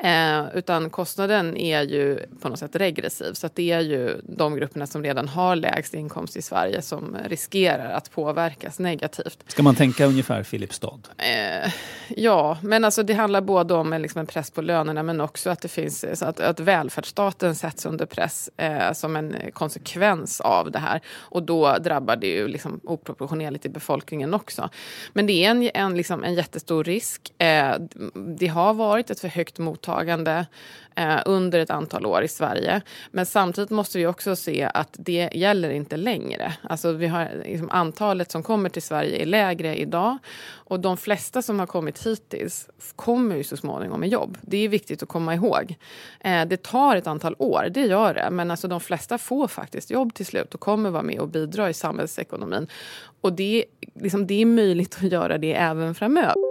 Speaker 10: Uh, utan kostnaden är ju på något sätt regressiv. Så det är ju de grupperna som redan har lägst inkomst i Sverige som riskerar att påverkas negativt.
Speaker 7: Ska man tänka ungefär Filipstad?
Speaker 10: Uh, ja, men alltså det handlar både om liksom en press på lönerna men också att det finns eh, så att, att välfärdsstaten sätts under press eh, som en konsekvens av det här. Och då drabbar det ju liksom oproportionerligt i befolkningen också. Men det är en, en, liksom en jättestor risk. Eh, det har varit ett för högt mottagande eh, under ett antal år i Sverige. Men samtidigt måste vi också se att det gäller inte längre. Alltså vi har, liksom, antalet som kommer till Sverige är lägre idag och de flesta som har kommit hittills kommer ju så småningom med jobb. Det är viktigt att komma ihåg. Eh, det tar ett antal år, det gör det. Men alltså de flesta får faktiskt jobb till slut och kommer vara med och bidra i samhällsekonomin. Och det, liksom, det är möjligt att göra det även framöver.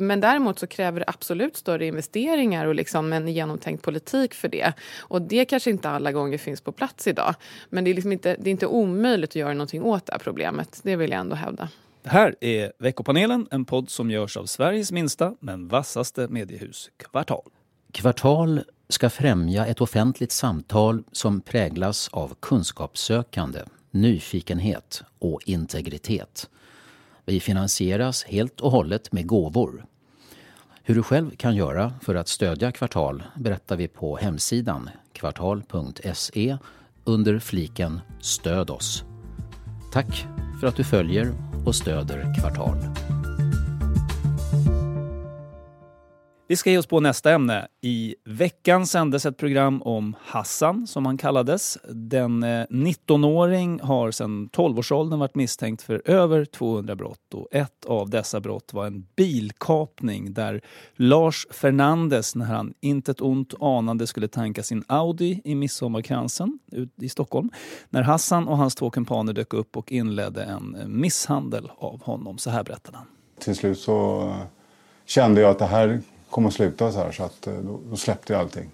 Speaker 10: Men däremot så kräver det absolut större investeringar och liksom en genomtänkt politik för det. Och det kanske inte alla gånger finns på plats idag. Men det är, liksom inte, det är inte omöjligt att göra någonting åt det här problemet. Det vill jag ändå hävda.
Speaker 7: Det här är Veckopanelen, en podd som görs av Sveriges minsta men vassaste mediehus, Kvartal.
Speaker 16: Kvartal ska främja ett offentligt samtal som präglas av kunskapssökande, nyfikenhet och integritet. Vi finansieras helt och hållet med gåvor. Hur du själv kan göra för att stödja Kvartal berättar vi på hemsidan kvartal.se under fliken Stöd oss. Tack för att du följer och stöder Kvartal.
Speaker 7: Vi ska ge oss på nästa ämne. I veckan sändes ett program om Hassan, som han kallades. Den eh, 19-åring har sedan 12-årsåldern varit misstänkt för över 200 brott. Och ett av dessa brott var en bilkapning där Lars Fernandes, när han intet ont anande skulle tanka sin Audi i Midsommarkransen i Stockholm, när Hassan och hans två kumpaner dök upp och inledde en eh, misshandel av honom. Så här berättade han.
Speaker 17: Till slut så eh, kände jag att det här kommer att sluta så här. Så att, då, då släppte jag allting.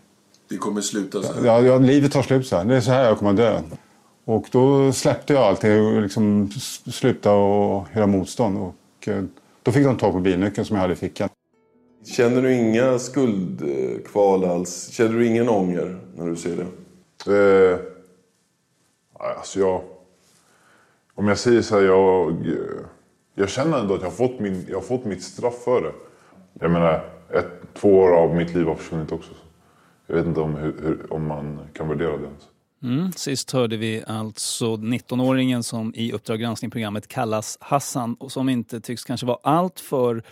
Speaker 18: Det kommer sluta så här?
Speaker 17: Ja, ja, livet tar slut så här. Det är så här jag kommer att dö. Och då släppte jag allting och liksom slutade och göra motstånd. Och då fick de tag på bilnyckeln som jag hade i fickan.
Speaker 18: Känner du inga skuldkval alls? Känner du ingen ånger när du ser det?
Speaker 3: Eh, alltså jag... Om jag säger så här, jag... Jag känner ändå att jag har fått, min, jag har fått mitt straff för det. Jag menar, ett, två år av mitt liv har försvunnit också. Jag vet inte om, hur, hur, om man kan värdera det ens.
Speaker 7: Mm, sist hörde vi alltså 19-åringen som i Uppdrag granskning-programmet kallas Hassan och som inte tycks kanske vara allt för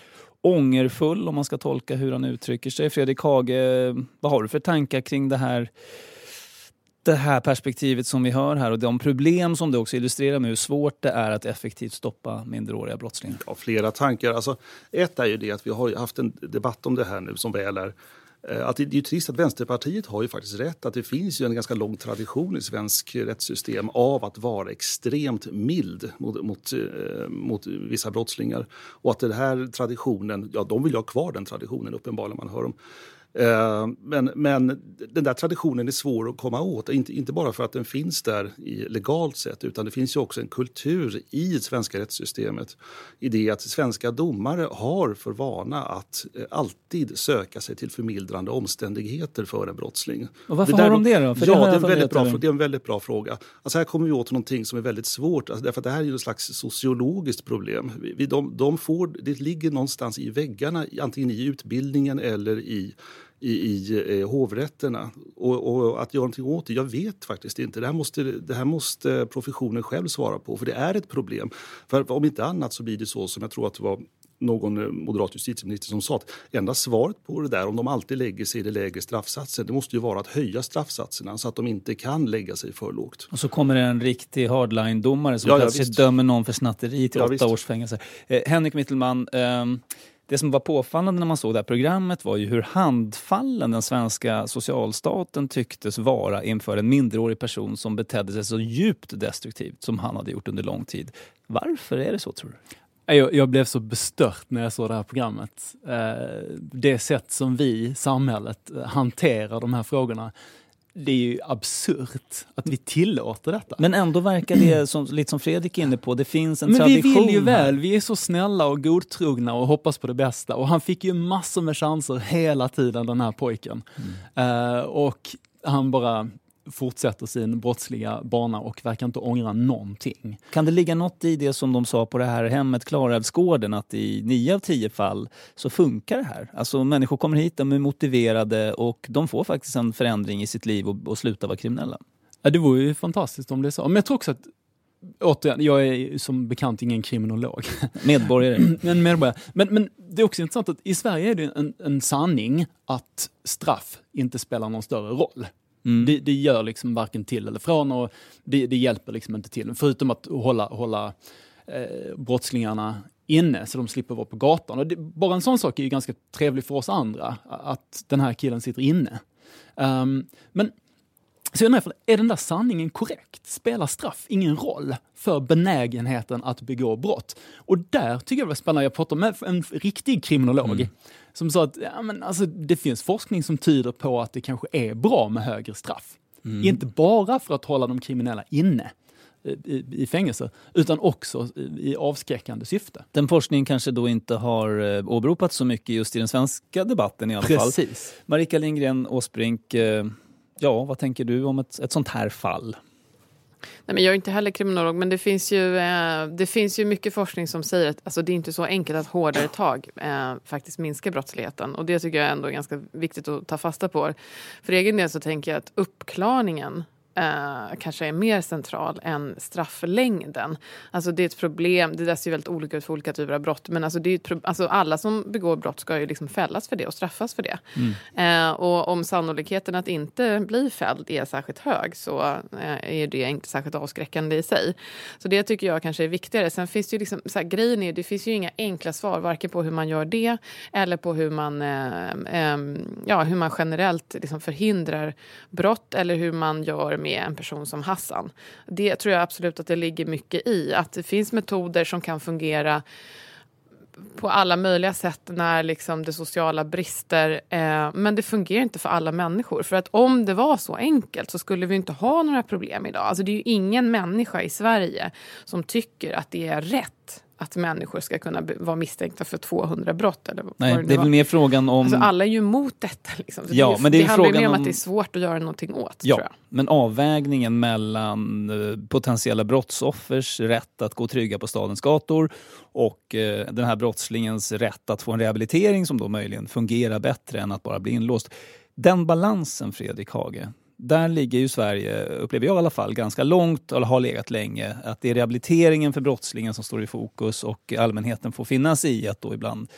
Speaker 7: ångerfull om man ska tolka hur han uttrycker sig. Fredrik Hage, vad har du för tankar kring det här det här perspektivet som vi hör här och de problem som du också illustrerar med hur svårt det är att effektivt stoppa minderåriga brottslingar?
Speaker 9: Ja, flera tankar. Alltså, ett är ju det att vi har haft en debatt om det här nu som väl är. Eh, att det är ju trist att Vänsterpartiet har ju faktiskt rätt att det finns ju en ganska lång tradition i svensk rättssystem av att vara extremt mild mot, mot, eh, mot vissa brottslingar. Och att den här traditionen, ja de vill ju ha kvar den traditionen uppenbarligen man hör om men, men den där traditionen är svår att komma åt. Inte, inte bara för att den finns där i legalt sett utan det finns ju också en kultur i det svenska rättssystemet. I det att svenska domare har för vana att eh, alltid söka sig till förmildrande omständigheter för en brottsling.
Speaker 7: Och varför har de det då? För
Speaker 9: ja,
Speaker 7: det,
Speaker 9: det, är en väldigt bra, det är en väldigt bra fråga. Alltså här kommer vi åt någonting som är väldigt svårt. Alltså därför att det här är ju ett slags sociologiskt problem. Vi, de, de får, det ligger någonstans i väggarna, antingen i utbildningen eller i i, i eh, hovrätterna. Och, och, att göra någonting åt det, jag vet faktiskt inte. Det här, måste, det här måste professionen själv svara på, för det är ett problem. För om inte annat så blir det så som jag tror att det var någon eh, moderat justitieminister som sa att enda svaret på det där, om de alltid lägger sig i det lägre straffsatsen, det måste ju vara att höja straffsatserna så att de inte kan lägga sig för lågt.
Speaker 7: Och så kommer det en riktig hardline-domare som
Speaker 9: Ja, ja,
Speaker 7: plötsligt
Speaker 9: visst.
Speaker 7: dömer någon för snatteri till
Speaker 9: Ja,
Speaker 7: åtta
Speaker 9: visst.
Speaker 7: års fängelse. Eh, Henrik Mittelman, ehm, det som var påfallande när man såg det här programmet var ju hur handfallen den svenska socialstaten tycktes vara inför en minderårig person som betedde sig så djupt destruktivt som han hade gjort under lång tid. Varför är det så tror du?
Speaker 12: Jag, jag blev så bestört när jag såg det här programmet. Eh, det sätt som vi, samhället, hanterar de här frågorna. Det är ju absurt att vi tillåter detta.
Speaker 7: Men ändå verkar det, som, lite som Fredrik är inne på, det finns en
Speaker 12: Men vi
Speaker 7: tradition
Speaker 12: vill ju väl, vi är så snälla och godtrogna och hoppas på det bästa. Och han fick ju massor med chanser hela tiden den här pojken.
Speaker 7: Mm.
Speaker 12: Eh, och han bara fortsätter sin brottsliga bana och verkar inte ångra någonting.
Speaker 7: Kan det ligga något i det som de sa på det här hemmet Klarälvsgården att i nio av tio fall så funkar det här? Alltså människor kommer hit, de är motiverade och de får faktiskt en förändring i sitt liv och, och slutar vara kriminella.
Speaker 12: Ja, det vore ju fantastiskt om det är så. Men jag tror också att Återigen, jag är som bekant ingen kriminolog.
Speaker 7: Medborgare.
Speaker 12: men, medborgare. Men, men det är också intressant att i Sverige är det en, en sanning att straff inte spelar någon större roll.
Speaker 7: Mm.
Speaker 12: Det, det gör liksom varken till eller från och det, det hjälper liksom inte till. Förutom att hålla, hålla eh, brottslingarna inne så de slipper vara på gatan. Och det, bara en sån sak är ju ganska trevlig för oss andra, att den här killen sitter inne. Um, men så jag undrar, är den där sanningen korrekt? Spelar straff ingen roll för benägenheten att begå brott? Och där tycker jag det var spännande, jag pratade med en riktig kriminolog som sa att ja, men alltså, det finns forskning som tyder på att det kanske är bra med högre straff.
Speaker 7: Mm.
Speaker 12: Inte bara för att hålla de kriminella inne i, i fängelse, utan också i, avskräckande syfte.
Speaker 7: Den forskningen kanske då inte har eh, åberopats så mycket just i den svenska debatten i alla fall.
Speaker 12: Precis.
Speaker 7: Marika Lindgren Åsbrink, eh, ja vad tänker du om ett, ett sånt här fall?
Speaker 10: Nej, men jag är inte heller kriminolog, men det finns, ju, eh, det finns ju mycket forskning som säger att alltså, det är inte så enkelt att hårdare tag eh, faktiskt minskar brottsligheten. Och det tycker jag ändå är ganska viktigt att ta fasta på. För egen del så tänker jag att uppklarningen eh, kanske är mer central än strafflängden. Alltså det är ett problem, det där ser ju väldigt olika ut för olika typer av brott, men alltså det är ett alltså alla som begår brott ska ju liksom fällas för det och straffas för det. Eh, och om sannolikheten att inte bli fälld är särskilt hög så eh, är det inte särskilt avskräckande i sig. Så det tycker jag kanske är viktigare. Sen finns det ju liksom, så här, grejen är, det finns ju inga enkla svar, varken på hur man gör det eller på hur man, eh, eh, ja, hur man generellt liksom förhindrar brott eller hur man gör med en person som Hassan. Det tror jag absolut att det ligger mycket i. Att det finns metoder som kan fungera på alla möjliga sätt när liksom det sociala brister. Eh, men det fungerar inte för alla människor. För att om det var så enkelt så skulle vi inte ha några problem idag. Alltså det är ju ingen människa i Sverige som tycker att det är rätt att människor ska kunna vara misstänkta för 200 brott. Eller
Speaker 7: Nej,
Speaker 10: nu
Speaker 7: det är väl mer frågan om...
Speaker 10: Alltså alla är ju emot detta. Liksom. Så
Speaker 7: Ja,
Speaker 10: det, är,
Speaker 7: men det är
Speaker 10: det handlar mer om
Speaker 7: om-
Speaker 10: att det är svårt att göra någonting åt.
Speaker 7: Ja,
Speaker 10: Tror jag.
Speaker 7: men avvägningen mellan eh, potentiella brottsoffers rätt att gå trygga på stadens gator och eh, den här brottslingens rätt att få en rehabilitering som då möjligen fungerar bättre än att bara bli inlåst. Den balansen, Fredrik Hage, där ligger ju Sverige, upplever jag i alla fall, ganska långt, eller har legat länge. Att det är rehabiliteringen för brottslingen som står i fokus och allmänheten får finnas i att då ibland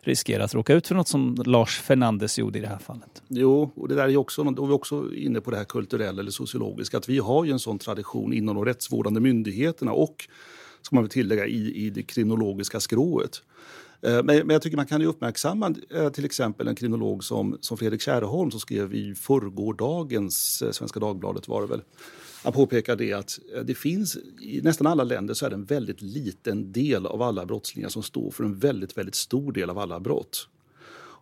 Speaker 7: riskera att råka ut för något som Lars Fernandes gjorde i det här fallet.
Speaker 9: Jo, och det där är också, då är vi också inne på det här kulturella eller sociologiska, att vi har ju en sån tradition inom de rättsvårdande myndigheterna och, ska man väl tillägga, i, i det kriminologiska skrået. Eh, men, men jag tycker man kan ju uppmärksamma eh, till exempel en kriminolog som, som Fredrik Kärrholm som skrev i förrgårdagens eh, Svenska Dagbladet var det väl. Han påpekar det att det finns i nästan alla länder så är det en väldigt liten del av alla brottslingar som står för en väldigt, väldigt stor del av alla brott.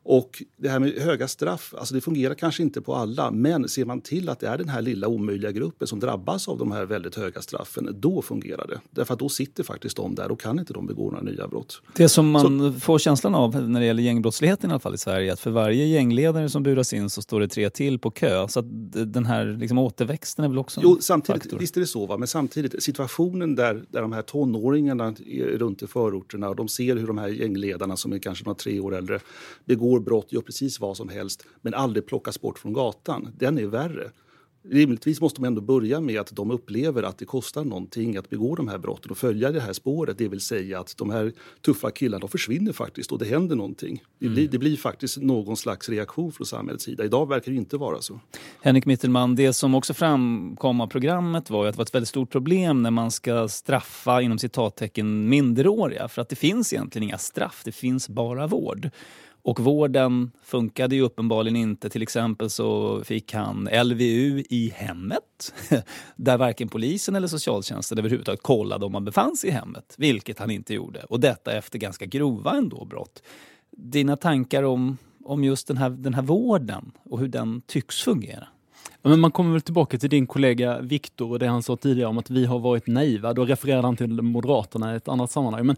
Speaker 9: Och det här med höga straff, alltså det fungerar kanske inte på alla, men ser man till att det är den här lilla omöjliga gruppen som drabbas av de här väldigt höga straffen, då fungerar det. Därför att då sitter faktiskt de där och kan inte de begå några nya brott.
Speaker 7: Det som man så, får känslan av när det gäller gängbrottsligheten i alla fall i Sverige, att för varje gängledare som buras in så står det tre till på kö. Så att den här liksom återväxten är väl också en
Speaker 9: jo, samtidigt,
Speaker 7: faktor.
Speaker 9: Visst är det så, va? men samtidigt situationen där, där de här tonåringarna är runt i förorterna och de ser hur de här gängledarna som är kanske några tre år äldre begår brott, gör precis vad som helst men aldrig plockas bort från gatan. Den är värre. Rimligtvis måste man ändå börja med att de upplever att det kostar någonting att begå de här brotten och följa det här spåret. Det vill säga att de här tuffa killarna försvinner faktiskt och det händer någonting. Det, blir, det blir faktiskt någon slags reaktion från samhällets sida. Idag verkar det inte vara så.
Speaker 7: Henrik Mittelman, det som också framkom av programmet var att det var ett väldigt stort problem när man ska straffa inom citattecken minderåriga. För att det finns egentligen inga straff, det finns bara vård. Och vården funkade ju uppenbarligen inte. Till exempel så fick han LVU i hemmet där varken polisen eller socialtjänsten överhuvudtaget kollade om han befann sig i hemmet, vilket han inte gjorde. Och detta efter ganska grova ändå brott. Dina tankar om, om just den här, den här vården och hur den tycks fungera?
Speaker 12: Men man kommer väl tillbaka till din kollega Viktor och det han sa tidigare om att vi har varit naiva. Då refererade han till Moderaterna i ett annat sammanhang. Men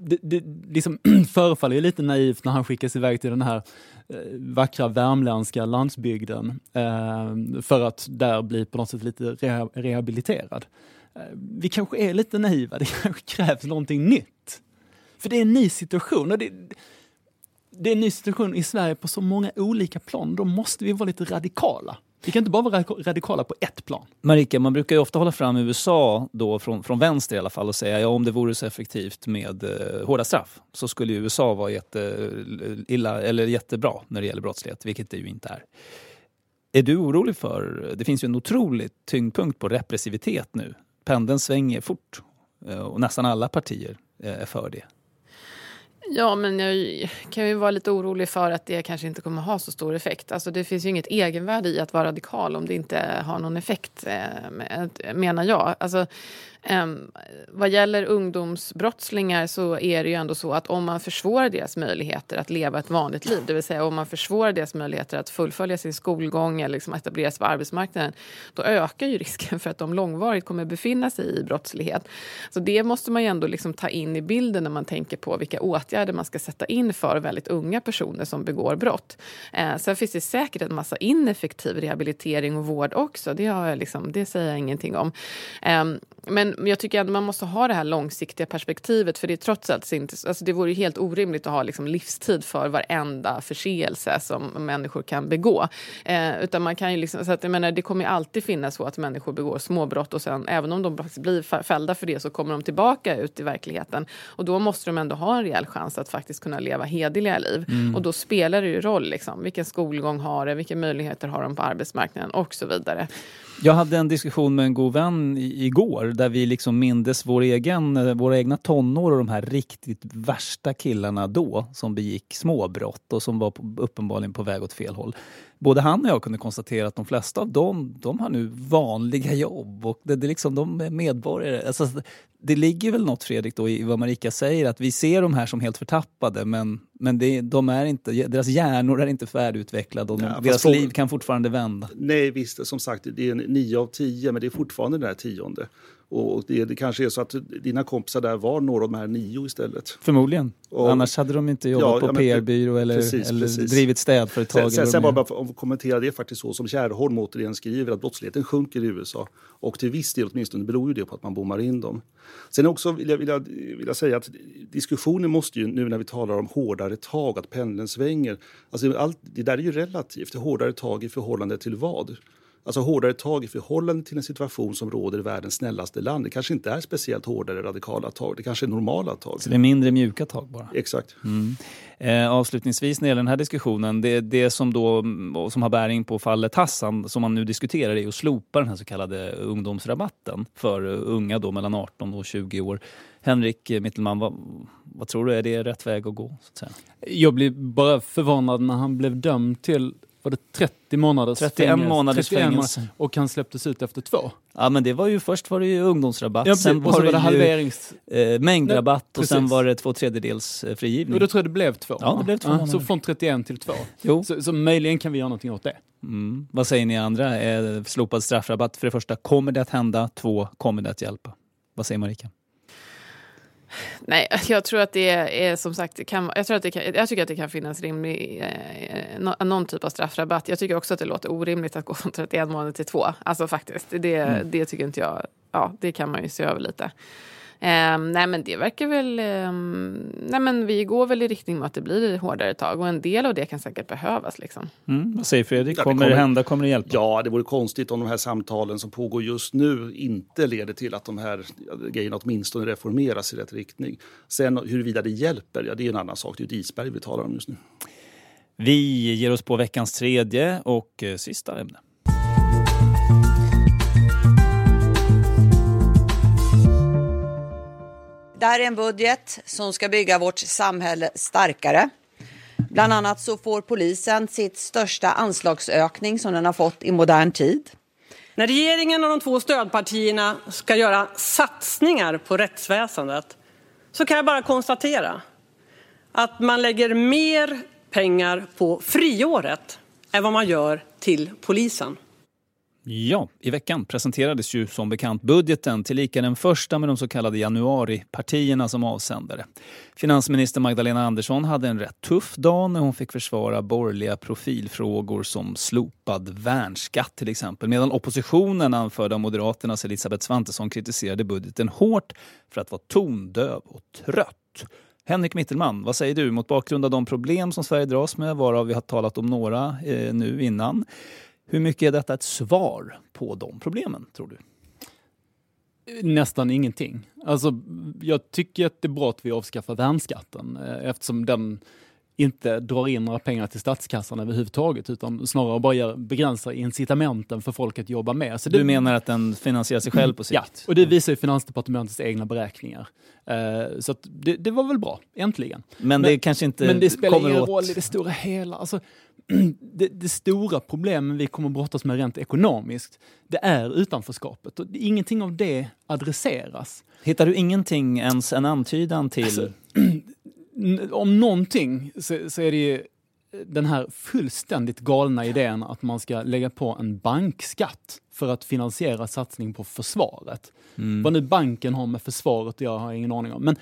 Speaker 12: det, det liksom förefaller ju lite naivt när han skickas iväg till den här eh, vackra värmländska landsbygden eh, för att där bli på något sätt lite reha rehabiliterad. Eh, vi kanske är lite naiva, det kanske krävs någonting nytt. För det är en ny situation. Och det, det är en ny situation i Sverige på så många olika plan. Då måste vi vara lite radikala. Vi kan inte bara vara radikala på ett plan.
Speaker 7: Marika, man brukar ju ofta hålla fram USA då från, från vänster i alla fall och säga ja om det vore så effektivt med eh, hårda straff så skulle ju USA vara jätte, eh, illa, eller jättebra när det gäller brottslighet, vilket det ju inte är. Är du orolig för, det finns ju en otrolig tyngdpunkt på repressivitet nu. Pendeln svänger fort eh, och nästan alla partier eh, är för det.
Speaker 10: Ja, men jag kan ju vara lite orolig för att det kanske inte kommer ha så stor effekt. Alltså det finns ju inget egenvärde i att vara radikal om det inte har någon effekt, eh, menar jag. Alltså, Um, vad gäller ungdomsbrottslingar så är det ju ändå så att om man försvårar deras möjligheter att leva ett vanligt liv, det vill säga om man försvårar deras möjligheter att fullfölja sin skolgång eller liksom etablera sig på arbetsmarknaden, då ökar ju risken för att de långvarigt kommer befinna sig i brottslighet. Så det måste man ju ändå liksom ta in i bilden när man tänker på vilka åtgärder man ska sätta in för väldigt unga personer som begår brott. Eh, sen finns det säkert en massa ineffektiv rehabilitering och vård också, det, har jag liksom, det säger jag ingenting om. Um, men jag tycker att man måste ha det här långsiktiga perspektivet för det är trots allt inte, alltså det vore helt orimligt att ha liksom livstid för varenda förseelse som människor kan begå. Eh, utan man kan ju liksom, så att, jag menar, det kommer alltid finnas så att människor begår småbrott och sen även om de blir fällda för det så kommer de tillbaka ut i verkligheten. Och då måste de ändå ha en rejäl chans att faktiskt kunna leva hederliga liv. Mm. Och då spelar det ju roll liksom, vilken skolgång har de, vilka möjligheter har de på arbetsmarknaden och så vidare.
Speaker 7: Jag hade en diskussion med en god vän igår där vi liksom mindes vår egen, eh, våra egna tonår och de här riktigt värsta killarna då som begick småbrott och som var uppenbarligen på väg åt fel håll både han och jag kunde konstatera att de flesta av dem, de har nu vanliga jobb och det, det liksom, de är medborgare. Alltså, det ligger väl något Fredrik då i vad Marika säger, att vi ser de här som helt förtappade men, men det, de är inte, deras hjärnor är inte färdigutvecklade och ja, deras liv kan fortfarande vända.
Speaker 9: Nej visst, som sagt det är nio av tio men det är fortfarande den här tionde. Och det, det, kanske är så att dina kompisar där var några av de här nio istället.
Speaker 7: Förmodligen. Och, Annars hade de inte jobbat ja, på PR-byrå eller, precis, eller precis. drivit städföretag.
Speaker 9: Sen, sen, bara för att kommentera det faktiskt så som Kärrholm återigen skriver att brottsligheten sjunker i USA. Och till viss del åtminstone beror ju det på att man bommar in dem. Sen också vill jag, vill jag, vill jag säga att diskussionen måste ju nu när vi talar om hårdare tag, att pendeln svänger. Alltså allt, det där är ju relativt. Hårdare tag i förhållande till vad? Alltså hårdare tag i förhållande till en situation som råder i världens snällaste land. Det kanske inte är speciellt hårdare radikala tag, det kanske är normala tag.
Speaker 7: Så det är mindre mjuka tag bara?
Speaker 9: Exakt.
Speaker 7: Mm. Eh, avslutningsvis när det gäller den här diskussionen, det, det som, då, som har bäring på fallet Hassan som man nu diskuterar är att slopa den här så kallade ungdomsrabatten för unga då mellan 18 och 20 år. Henrik Mittelman, vad, vad tror du, är det rätt väg att gå? Så att säga?
Speaker 12: Jag blir bara förvånad när han blev dömd till var det 30 månaders
Speaker 7: 31
Speaker 12: fängelse,
Speaker 7: månaders 31 fängelse.
Speaker 12: och han släpptes ut efter två.
Speaker 7: Ja men det var ju först var det ju ungdomsrabatt,
Speaker 12: Ja,
Speaker 7: sen var
Speaker 12: var
Speaker 7: det,
Speaker 12: det halverings-
Speaker 7: ju eh, mängdrabatt
Speaker 12: Nej,
Speaker 7: och sen var det två tredjedels eh, frigivning.
Speaker 12: Och då tror jag det blev två.
Speaker 7: Ja, det blev två
Speaker 12: Ja, så från 31 till 2.
Speaker 7: Jo.
Speaker 12: Så, så möjligen kan vi göra någonting åt det.
Speaker 7: Mm. Vad säger ni andra? Eh, slopad straffrabatt, för det första, kommer det att hända? Två, kommer det att hjälpa? Vad säger Marika?
Speaker 10: Nej, jag tror att det är som sagt, kan, jag, tror att det kan, jag tycker att det kan finnas rimlig, eh, nå- någon typ av straffrabatt. Jag tycker också att det låter orimligt att gå från 31 månader till 2. Alltså faktiskt, det,
Speaker 7: Mm.
Speaker 10: det tycker inte jag, ja det kan man ju se över lite. Ehm, nej men det verkar väl, ehm, nej men vi går väl i riktning mot att det blir hårdare tag och en del av det kan säkert behövas liksom.
Speaker 7: Mm. Vad säger Fredrik?
Speaker 9: Ja,
Speaker 7: Kommer det hända? Kommer det hjälpa?
Speaker 9: Ja, det vore konstigt om de här samtalen som pågår just nu inte leder till att de här grejerna åtminstone reformeras i rätt riktning. Sen huruvida det hjälper, ja det är en annan sak. Det är ett isberg vi talar om just nu.
Speaker 7: Vi ger oss på veckans tredje och eh, sista ämne.
Speaker 5: Det här är en budget som ska bygga vårt samhälle starkare. Bland annat så får polisen sitt största anslagsökning som den har fått i modern tid.
Speaker 6: När regeringen och de två stödpartierna ska göra satsningar på rättsväsendet så kan jag bara konstatera att man lägger mer pengar på friåret än vad man gör till polisen.
Speaker 7: Ja, i veckan presenterades ju som bekant budgeten tillika den första med de så kallade januaripartierna som avsändare. Finansminister Magdalena Andersson hade en rätt tuff dag när hon fick försvara borgerliga profilfrågor som slopad värnskatt till exempel. Medan oppositionen anförd av Moderaternas Elisabeth Svantesson kritiserade budgeten hårt för att vara tondöv och trött. Henrik Mittelman, vad säger du mot bakgrund av de problem som Sverige dras med, varav vi har talat om några eh, nu innan? Hur mycket är detta ett svar på de problemen, tror du?
Speaker 12: Nästan ingenting. Alltså, jag tycker att det är bra att vi avskaffar värnskatten eh, eftersom den inte drar in några pengar till statskassan överhuvudtaget utan snarare bara begränsar incitamenten för folk att jobba med. Så
Speaker 7: Du menar att den finansierar sig själv på sikt?
Speaker 12: Ja, och det visar ju Finansdepartementets egna beräkningar. Eh, så det, det var väl bra, äntligen.
Speaker 7: Men det kanske inte
Speaker 12: Men det spelar
Speaker 7: kommer
Speaker 12: ingen
Speaker 7: åt-
Speaker 12: roll i det stora hela. Alltså, det, det stora problemen vi kommer brottas med rent ekonomiskt, det är utanförskapet. Och ingenting av det adresseras.
Speaker 7: Hittar du ingenting, ens en antydan till...
Speaker 12: Alltså, om någonting så, så är det ju den här fullständigt galna idén att man ska lägga på en bankskatt för att finansiera satsning på försvaret.
Speaker 7: Mm.
Speaker 12: Vad nu banken har med försvaret att göra har jag ingen aning om. Men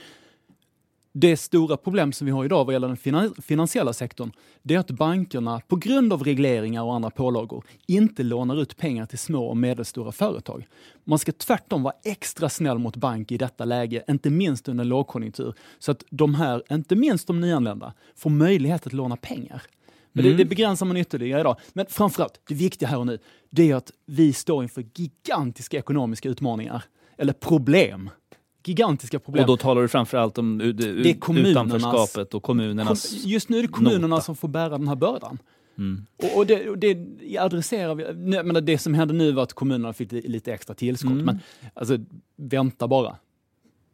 Speaker 12: det stora problem som vi har idag vad gäller den finan- finansiella sektorn, det är att bankerna på grund av regleringar och andra pålagor inte lånar ut pengar till små och medelstora företag. Man ska tvärtom vara extra snäll mot bank i detta läge, inte minst under lågkonjunktur, så att de här, inte minst de nyanlända, får möjlighet att låna pengar. Men
Speaker 7: Mm.
Speaker 12: det, det begränsar man ytterligare idag. Men framförallt, det viktiga här och nu, det är att vi står inför gigantiska ekonomiska utmaningar. Eller problem. Gigantiska problem.
Speaker 7: Och då talar du framförallt om utanförskapet och kommunernas...
Speaker 12: Kom- Just nu är det kommunerna
Speaker 7: nota.
Speaker 12: som får bära den här bördan.
Speaker 7: Mm.
Speaker 12: Och, och, det, och det adresserar vi. Nej, Men det som hände nu var att kommunerna fick li- lite extra tillskott.
Speaker 7: Mm.
Speaker 12: Men alltså, vänta bara.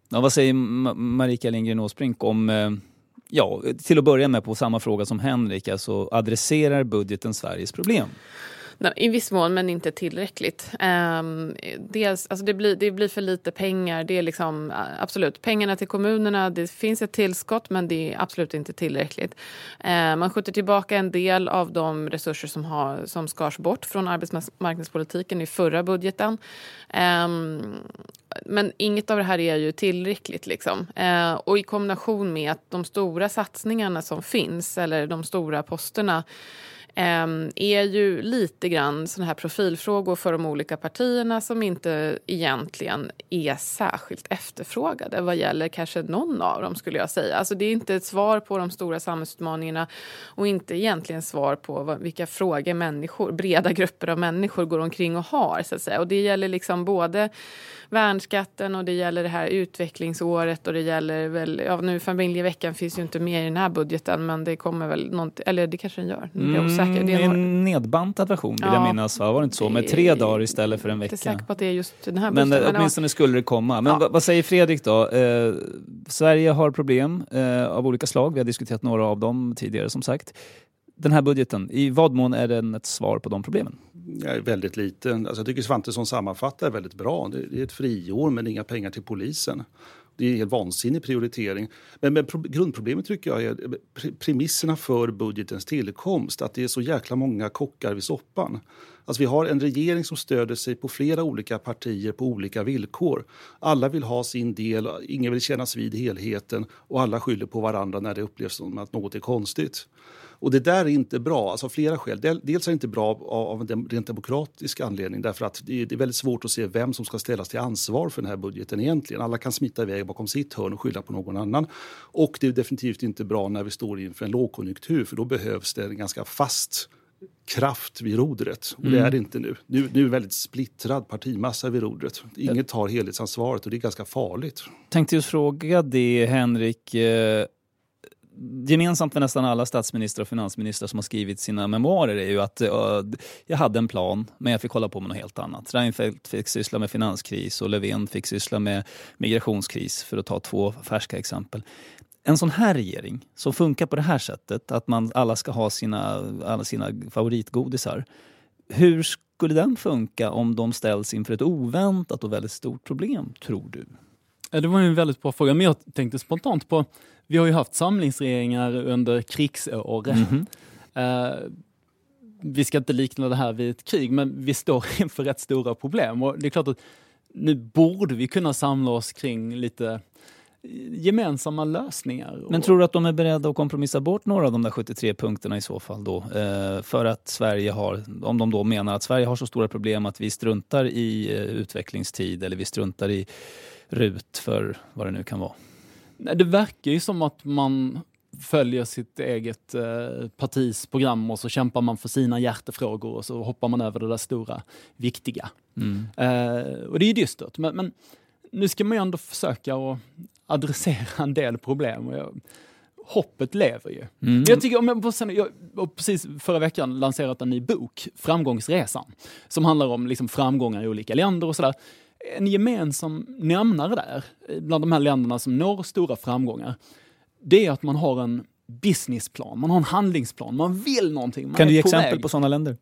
Speaker 7: Ja, vad säger Ma- Marika Lindgren Åsbrink om... eh, Ja, till att börja med på samma fråga som Henrik, alltså adresserar budgeten Sveriges problem?
Speaker 10: I viss mån, men inte tillräckligt. Um, dels, alltså det, blir, det blir för lite pengar. Det är liksom, absolut, pengarna till kommunerna, det finns ett tillskott men det är absolut inte tillräckligt. Eh, man skjuter tillbaka en del av de resurser som, har, som skars bort från arbetsmarknadspolitiken i förra budgeten. Um, men inget av det här är ju tillräckligt. Liksom. Eh, och i kombination med att de stora satsningarna som finns, eller de stora posterna, Ehm, är ju lite grann såna här profilfrågor för de olika partierna som inte egentligen är särskilt efterfrågade vad gäller kanske någon av dem skulle jag säga. Alltså det är inte ett svar på de stora samhällsutmaningarna och inte egentligen svar på vad, vilka frågor människor, breda grupper av människor går omkring och har så att säga. Och det gäller liksom både värnskatten och det gäller det här utvecklingsåret och det gäller väl, ja nu familjeveckan finns ju inte med i den här budgeten men det kommer väl någonting, eller det kanske den gör, nu jag osäker. Det är
Speaker 7: Mm, en nedbantad version vill
Speaker 10: Ja.
Speaker 7: jag minnas, va? var det inte så? Med tre dagar istället för en
Speaker 10: Jag är inte
Speaker 7: vecka.
Speaker 10: säker på att det är just den här
Speaker 7: Men
Speaker 10: budgeten.
Speaker 7: eh,
Speaker 10: ja.
Speaker 7: åtminstone skulle det komma. Men vad, vad säger Fredrik då? Eh, Sverige har problem eh, av olika slag. Vi har diskuterat några av dem tidigare som sagt. den här budgeten, i vad mån är den ett svar på de problemen?
Speaker 9: är väldigt liten. Alltså jag tycker Svantesson sammanfattar väldigt bra. Det är ett friår men inga pengar till polisen. Det är en helt vansinnig prioritering. Men, men pro grundproblemet tycker jag är premisserna för budgetens tillkomst. Att det är så jäkla många kockar vid soppan. Alltså vi har en regering som stöder sig på flera olika partier på olika villkor. Alla vill ha sin del, ingen vill kännas vid helheten och alla skyller på varandra när det upplevs som att något är konstigt. Och det där är inte bra, alltså av flera skäl. Dels är det inte bra av en rent demokratisk anledning därför att det är väldigt svårt att se vem som ska ställas till ansvar för den här budgeten egentligen. Alla kan smita iväg bakom sitt hörn och skylla på någon annan. Och det är definitivt inte bra när vi står inför en lågkonjunktur för då behövs det en ganska fast kraft vid rodret. Och det
Speaker 7: Mm.
Speaker 9: är det inte nu. Nu, nu är det väldigt splittrad partimassa vid rodret. Inget tar helhetsansvaret och det är ganska farligt.
Speaker 7: Tänkte just fråga det, Henrik. Gemensamt för nästan alla statsministrar och finansministrar som har skrivit sina memoarer är ju att uh, jag hade en plan, men jag fick hålla på med något helt annat. Reinfeldt fick syssla med finanskris och Löfven fick syssla med migrationskris, för att ta två färska exempel. En sån här regering som funkar på det här sättet, att man alla ska ha sina, alla sina favoritgodisar. Hur skulle den funka om de ställs inför ett oväntat och väldigt stort problem, tror du?
Speaker 12: Det var en väldigt bra fråga, men jag tänkte spontant på, vi har ju haft samlingsregeringar under krigsår.
Speaker 7: Mhm.
Speaker 12: Eh, vi ska inte likna det här vid ett krig, men vi står inför rätt stora problem. Och det är klart att nu borde vi kunna samla oss kring lite gemensamma lösningar.
Speaker 7: Men tror du att de är beredda att kompromissa bort några av de där 73 punkterna i så fall då? Eh, för att Sverige har, om de då menar att Sverige har så stora problem att vi struntar i eh, utvecklingstid eller vi struntar i RUT för vad det nu kan vara.
Speaker 12: Nej, det verkar ju som att man följer sitt eget eh, partis program och så kämpar man för sina hjärtefrågor och så hoppar man över det där stora, viktiga.
Speaker 7: Mm.
Speaker 12: Eh, och det är ju dystert, men, men nu ska man ju ändå försöka att adressera en del problem. Och jag, hoppet lever ju.
Speaker 7: Mm.
Speaker 12: Jag tycker, om jag, säger- jag har precis förra veckan lanserat en ny bok, Framgångsresan, som handlar om liksom framgångar i olika länder och sådär. En gemensam nämnare där, eh, bland de här länderna som når stora framgångar, det är att man har en businessplan, man har en handlingsplan, man vill någonting. Man
Speaker 7: Kan du ge
Speaker 12: på
Speaker 7: exempel
Speaker 12: väg.
Speaker 7: på sådana länder?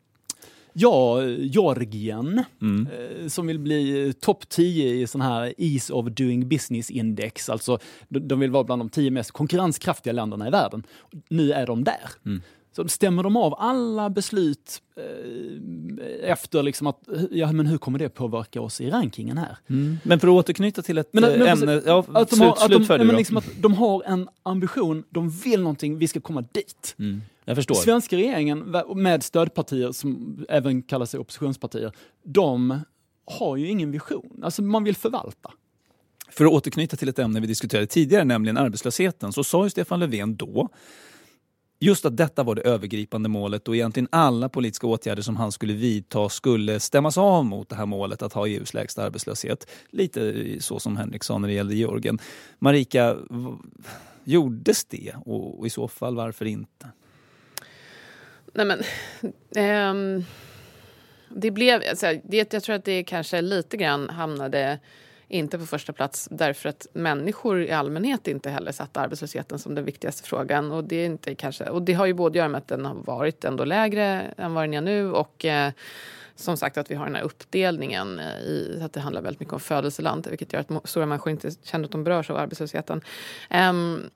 Speaker 12: Ja, Georgien,
Speaker 7: Mm.
Speaker 12: eh, som vill bli eh, topp 10 i sån här Ease of Doing Business Index. Alltså, de, de vill vara bland de 10 mest konkurrenskraftiga länderna i världen. Nu är de där.
Speaker 7: Mm.
Speaker 12: Så stämmer de av alla beslut eh, efter liksom att, ja men hur kommer det påverka oss i rankingen här?
Speaker 7: Mm. Men för att återknyta till ett
Speaker 12: Men,
Speaker 7: eh,
Speaker 12: men,
Speaker 7: ämne... Ja,
Speaker 12: att de
Speaker 7: slut,
Speaker 12: har, att de, men liksom att de har en ambition, de vill någonting, vi ska komma dit.
Speaker 7: Mm. Jag förstår.
Speaker 12: Svenska regeringen med stödpartier som även kallar sig oppositionspartier, de har ju ingen vision. Alltså man vill förvalta.
Speaker 7: För att återknyta till ett ämne vi diskuterade tidigare, nämligen arbetslösheten, så sa ju Stefan Löfven då just att detta var det övergripande målet och egentligen alla politiska åtgärder som han skulle vidta skulle stämmas av mot det här målet att ha EUs lägsta arbetslöshet. Lite så som Henrik sa när det gällde Georgien. Marika, gjordes det och, och i så fall varför inte?
Speaker 10: Nej men, ehm, det blev, alltså, det, jag tror att det kanske lite grann hamnade inte på första plats därför att människor i allmänhet inte heller satt arbetslösheten som den viktigaste frågan. Och det, är inte kanske, och det har ju både att göra med att den har varit ändå lägre än vad den är nu och eh, som sagt att vi har den här uppdelningen eh, i att det handlar väldigt mycket om födelseland vilket gör att stora människor inte känner att de berörs av arbetslösheten. Um,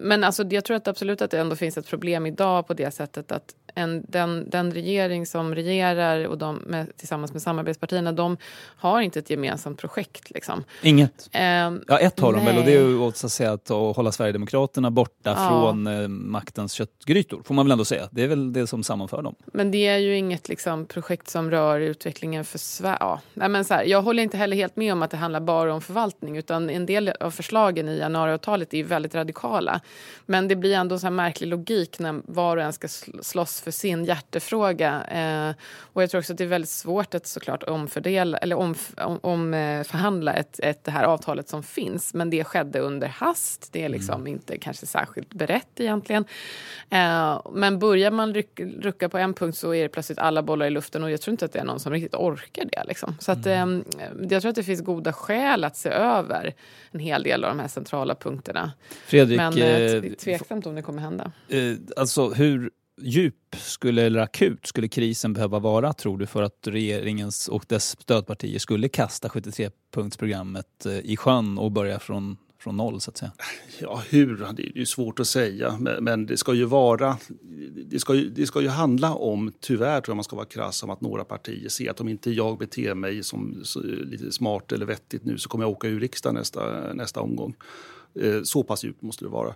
Speaker 10: men alltså, jag tror att absolut att det ändå finns ett problem idag på det sättet att en, den, den regering som regerar och de med, tillsammans med samarbetspartierna, de har inte ett gemensamt projekt. Liksom.
Speaker 7: Inget?
Speaker 10: Ehm,
Speaker 7: Ja, ett har de väl och det är ju att, säga, att hålla Sverigedemokraterna borta
Speaker 10: Ja.
Speaker 7: från eh, maktens köttgrytor, får man väl ändå säga. Det är väl det som sammanför dem.
Speaker 10: Men det är ju inget liksom, projekt som rör utvecklingen för Sverige. Ja. Nej, men så här, jag håller inte heller helt med om att det handlar bara om förvaltning. Utan en del av förslagen i januariavtalet är ju väldigt radikala. Men det blir ändå en så märklig logik när var och en ska sl- slåss för sin hjärtefråga. Eh, och jag tror också att det är väldigt svårt att såklart omfördela eller omf- om, om, eh, förhandla ett, ett, det här avtalet som finns. Men det skedde under hast. Det är liksom inte kanske särskilt berett egentligen. Eh, men börjar man ryck, rucka på en punkt så är det plötsligt alla bollar i luften och jag tror inte att det är någon som riktigt orkar det. Liksom. Så att, eh, jag tror att det finns goda skäl att se över en hel del av de här centrala punkterna.
Speaker 7: Fredrik,
Speaker 10: Men eh,
Speaker 7: eh,
Speaker 10: det är tveksamt om det kommer hända.
Speaker 7: Eh, alltså hur djup skulle, eller akut skulle krisen behöva vara, tror du, för att regeringens och dess stödpartier skulle kasta 73-punktsprogrammet eh, i sjön och börja från, från noll, så att säga?
Speaker 9: Ja, hur? Det är ju svårt att säga. Men, men det ska ju vara... Det ska ju, det ska ju handla om, tyvärr tror jag man ska vara krass, om att några partier ser att om inte jag beter mig som så, lite smart eller vettigt nu så kommer jag åka ur riksdagen nästa, nästa omgång. Eh, så pass djupt måste det vara.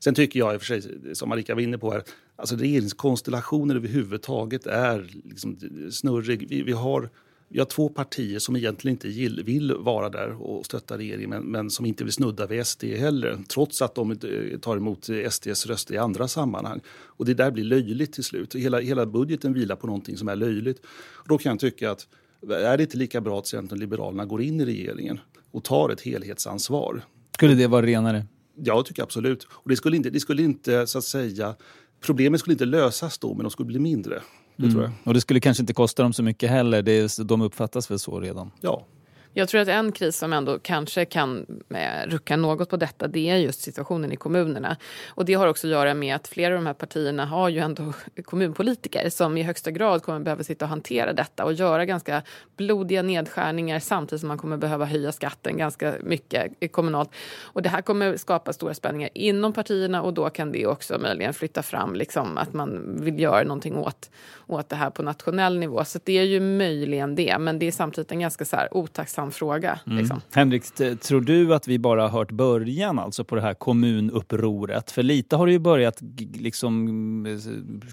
Speaker 9: Sen tycker jag i och för sig, som Marika var inne på här, alltså regeringskonstellationer överhuvudtaget är liksom snurrig. Vi, vi, har, vi har två partier som egentligen inte gill, vill vara där och stötta regeringen men, men som inte vill snudda vid SD heller trots att de eh, tar emot SDs röster i andra sammanhang. Och det där blir löjligt till slut. Hela, hela budgeten vilar på någonting som är löjligt. Och då kan jag tycka att är det inte lika bra att Centern och Liberalerna går in i regeringen och tar ett helhetsansvar?
Speaker 7: Skulle det vara renare?
Speaker 9: Ja, jag tycker absolut. Och det skulle inte, det skulle inte så att säga, problemet skulle inte lösas då, men de skulle bli mindre. Det tror jag.
Speaker 7: Mm. Och det skulle kanske inte kosta dem så mycket heller. Det är, de uppfattas väl så redan?
Speaker 9: Ja.
Speaker 10: Jag tror att en kris som ändå kanske kan eh, rucka något på detta det är just situationen i kommunerna. Och det har också att göra med att flera av de här partierna har ju ändå kommunpolitiker som i högsta grad kommer behöva sitta och hantera detta och göra ganska blodiga nedskärningar samtidigt som man kommer behöva höja skatten ganska mycket kommunalt. Och det här kommer skapa stora spänningar inom partierna och då kan det också möjligen flytta fram liksom att man vill göra någonting åt, åt det här på nationell nivå. Så det är ju möjligen det, men det är samtidigt en ganska så här otacksam fråga.
Speaker 7: Mm.
Speaker 10: Liksom.
Speaker 7: Henrik, tror du att vi bara har hört början alltså på det här kommunupproret? För lite har det ju börjat liksom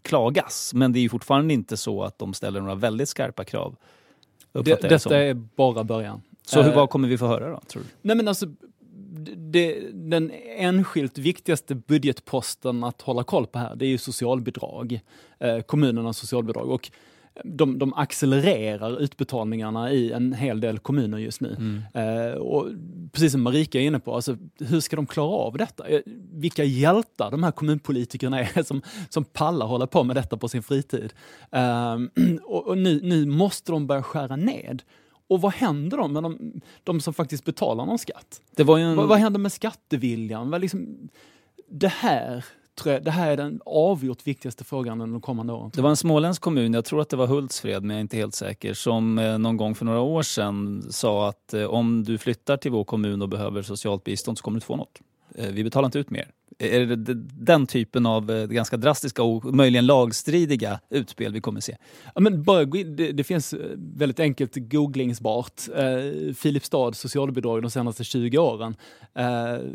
Speaker 7: klagas, men det är ju fortfarande inte så att de ställer några väldigt skarpa krav.
Speaker 12: Det, detta
Speaker 7: som.
Speaker 12: är bara början.
Speaker 7: Så hur,
Speaker 12: Eh,
Speaker 7: vad kommer vi få höra då, tror du?
Speaker 12: Nej men alltså, det, den enskilt viktigaste budgetposten att hålla koll på här, det är ju socialbidrag. Eh, kommunernas socialbidrag. Och de, de accelererar utbetalningarna i en hel del kommuner just nu. Eh, och precis som Marika är inne på, alltså, hur ska de klara av detta? Eh, Vilka hjältar de här kommunpolitikerna är som, som pallar hålla på med detta på sin fritid. Eh, och och nu, nu måste de börja skära ned. Och vad händer då med de, de som faktiskt betalar någon skatt?
Speaker 7: En-
Speaker 12: vad, vad händer med skatteviljan? Vad liksom, det här jag, det här är den avgjort viktigaste frågan under de kommande åren.
Speaker 7: Det var en småländsk kommun, jag tror att det var Hultsfred men jag är inte helt säker, som eh, någon gång för några år sedan sa att eh, om du flyttar till vår kommun och behöver socialt bistånd så kommer du inte få något. Eh, vi betalar inte ut mer. Är det den typen av eh, ganska drastiska och möjligen lagstridiga utspel vi kommer se?
Speaker 12: Ja, men bara det, det finns eh, väldigt enkelt googlingsbart. Eh, Filipstad socialbidrag de senaste 20 åren. Eh,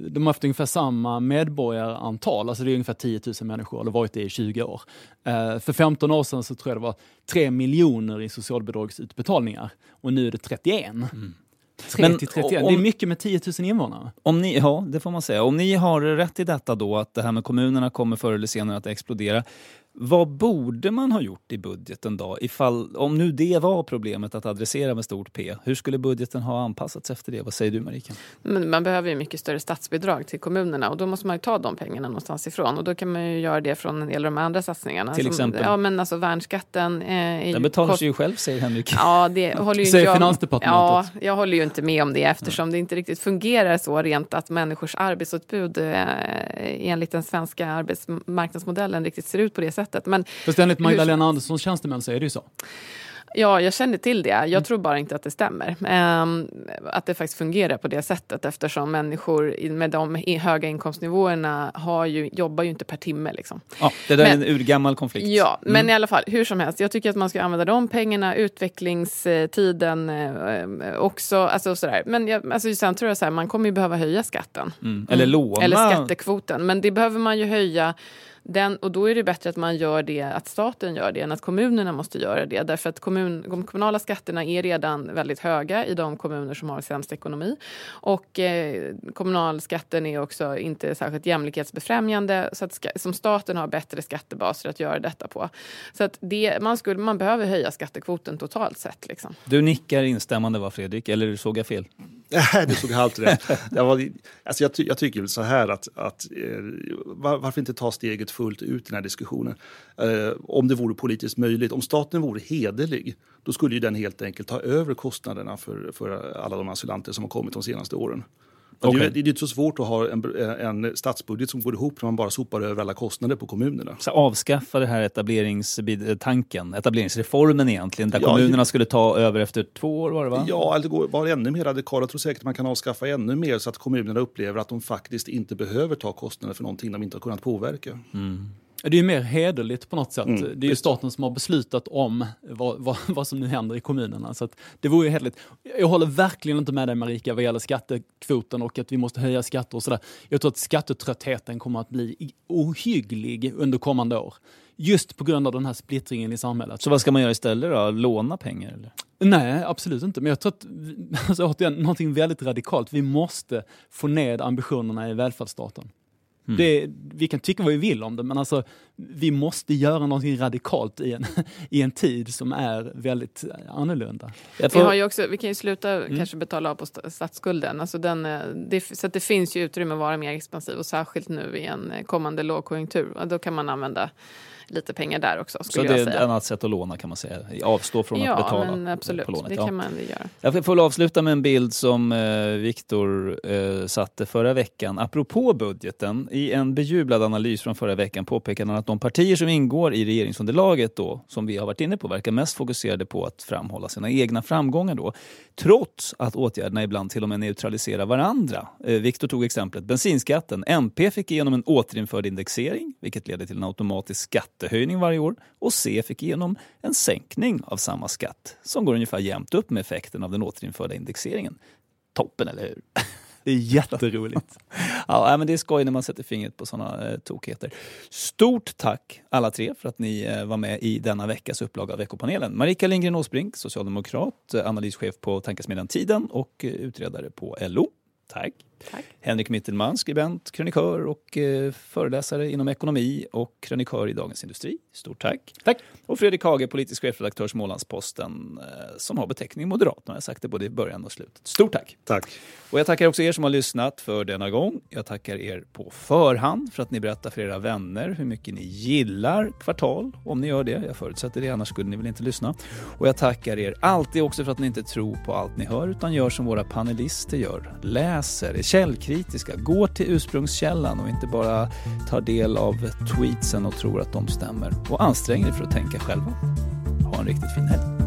Speaker 12: de har haft ungefär samma medborgarantal, alltså det är ungefär 10 000 människor, har varit det i 20 år. Eh, för 15 år sedan så tror jag det var 3 miljoner i socialbidragsutbetalningar och nu är det 31. 3
Speaker 7: Men
Speaker 12: till 31,
Speaker 7: om-
Speaker 12: det är mycket med 10 000 invånare.
Speaker 7: Om ni, ja, det får man säga. Om ni har rätt i detta då, att det här med kommunerna kommer förr eller senare att explodera. Vad borde man ha gjort i budgeten då? Ifall, om nu det var problemet att adressera med stort P, hur skulle budgeten ha anpassats efter det? Vad säger du Marika?
Speaker 10: Men man behöver ju mycket större statsbidrag till kommunerna och då måste man ju ta de pengarna någonstans ifrån och då kan man ju göra det från en del av de andra satsningarna.
Speaker 7: Till
Speaker 10: Som-
Speaker 7: exempel?
Speaker 10: Ja men alltså värnskatten. Eh,
Speaker 7: Den betalar
Speaker 10: kost-
Speaker 7: sig ju själv säger Henrik.
Speaker 10: Ja, det håller ju inte
Speaker 12: Säger
Speaker 10: jag...
Speaker 12: Finansdepartementet.
Speaker 10: Ja, jag håller ju inte med om det eftersom det inte riktigt fungerar så rent att människors arbetsutbud eh, enligt den svenska arbetsmarknadsmodellen riktigt ser ut på det sättet. Men
Speaker 12: Fast enligt
Speaker 10: hur-
Speaker 12: Magdalena Anderssons tjänstemän så är det ju så.
Speaker 10: Ja, jag känner till det. Jag
Speaker 12: Mm.
Speaker 10: tror bara inte att det stämmer. Ehm, att det faktiskt fungerar på det sättet eftersom människor med de höga inkomstnivåerna har ju, jobbar ju inte per timme. Liksom.
Speaker 7: Ja, det där är
Speaker 10: Men-
Speaker 7: en urgammal konflikt.
Speaker 10: Ja, men
Speaker 7: Mm.
Speaker 10: i alla fall, hur som helst. Jag tycker att man ska använda de pengarna, utvecklingstiden eh, också. Alltså sådär. Men jag, alltså sen tror jag så här, man kommer ju behöva höja skatten.
Speaker 7: Mm. Eller låna.
Speaker 10: Eller skattekvoten. Men det behöver man ju höja. Den, och då är det bättre att man gör det, att staten gör det, än att kommunerna måste göra det. Därför att kommun, de kommunala skatterna är redan väldigt höga i de kommuner som har sämst ekonomi. Och eh, kommunalskatten är också inte särskilt jämlikhetsbefrämjande. Så att ska, som staten har bättre skattebaser att göra detta på. Så att det, man, skulle, man behöver höja skattekvoten totalt sett. Liksom.
Speaker 7: Du nickar instämmande va Fredrik, eller såg jag fel?
Speaker 9: Nej, du såg halvt rätt. Jag, var, alltså jag, ty, jag tycker väl så här att, att eh, var, varför inte ta steget fullt ut i den här diskussionen? Eh, om det vore politiskt möjligt. Om staten vore hederlig, då skulle ju den helt enkelt ta över kostnaderna för, för alla de asylanter som har kommit de senaste åren.
Speaker 8: Okej.
Speaker 9: Det, är- det är inte så svårt att ha en, en statsbudget som går ihop när man bara sopar över alla kostnader på kommunerna.
Speaker 7: Så avskaffa det här etableringstanken, etableringsreformen egentligen, där
Speaker 9: Ja,
Speaker 7: kommunerna skulle ta över efter två år var det va?
Speaker 9: Ja, eller går vara ännu mer radikal. Jag tror säkert man kan avskaffa ännu mer så att kommunerna upplever att de faktiskt inte behöver ta kostnader för någonting de inte har kunnat påverka.
Speaker 12: Det är ju mer hederligt på något sätt.
Speaker 9: Mm,
Speaker 12: det är ju staten som har beslutat om vad, vad, vad som nu händer i kommunerna. Så att det vore ju hederligt. Jag håller verkligen inte med dig Marika vad gäller skattekvoten och att vi måste höja skatter och sådär. Jag tror att skattetröttheten kommer att bli ohygglig under kommande år. Just på grund av den här splittringen i samhället.
Speaker 7: Så vad ska man göra istället då? Låna pengar eller?
Speaker 12: Nej, absolut inte. Men jag tror att, alltså, återigen, någonting väldigt radikalt. Vi måste få ned ambitionerna i välfärdsstaten.
Speaker 7: Mm.
Speaker 12: Det, vi kan tycka vad vi vill om det, men alltså, vi måste göra någonting radikalt i en, i en tid som är väldigt eh, annorlunda.
Speaker 10: Vi, har ju också, vi kan ju sluta kanske betala av på sta- statsskulden. Alltså den, eh, det, så att det finns ju utrymme att vara mer expansiv och särskilt nu i en eh, kommande lågkonjunktur. Då kan man använda lite pengar där också.
Speaker 7: Så det är ett annat sätt att låna kan man säga. Avstå från
Speaker 10: ja,
Speaker 7: att betala
Speaker 10: men absolut.
Speaker 7: på lånet.
Speaker 10: Det
Speaker 7: Ja.
Speaker 10: kan man göra.
Speaker 7: Jag får avsluta med en bild som eh, Viktor eh, satte förra veckan. Apropå budgeten, i en bejublad analys från förra veckan påpekade han att de partier som ingår i regeringsunderlaget då, som vi har varit inne på, verkar mest fokuserade på att framhålla sina egna framgångar då. Trots att åtgärderna ibland till och med neutraliserar varandra. Eh, Viktor tog exemplet bensinskatten. MP fick igenom en återinförd indexering, vilket leder till en automatisk skattehöjning varje år. Och C fick igenom en sänkning av samma skatt, som går ungefär jämnt upp med effekten av den återinförda indexeringen. Toppen, eller hur?
Speaker 12: Det är jätteroligt.
Speaker 7: ja, men det är skoj när man sätter fingret på sådana eh, tokigheter. Stort tack alla tre för att ni eh, var med i denna veckas upplaga av Veckopanelen. Marika Lindgren Åsbrink, socialdemokrat, eh, analyschef på Tankesmedjan Tiden och eh, utredare på LO. Tack. Henrik Mittelman, skribent, krönikör och eh, föreläsare inom ekonomi och krönikör i Dagens Industri. Stort tack.
Speaker 12: Tack.
Speaker 7: Och Fredrik Hage, politisk chefredaktör Smålandsposten, eh, som har beteckning moderat. Nu har jag sagt det både i början och slutet. Stort tack.
Speaker 9: Tack.
Speaker 7: Och jag tackar också er som har lyssnat för denna gång. Jag tackar er på förhand för att ni berättar för era vänner hur mycket ni gillar Kvartal, om ni gör det. Jag förutsätter det, annars skulle ni väl inte lyssna. Och jag tackar er alltid också för att ni inte tror på allt ni hör, utan gör som våra panelister gör. Läser, källkritiska, Gå till ursprungskällan och inte bara ta del av tweetsen och tror att de stämmer. Och ansträng er för att tänka själva. Ha en riktigt fin helg.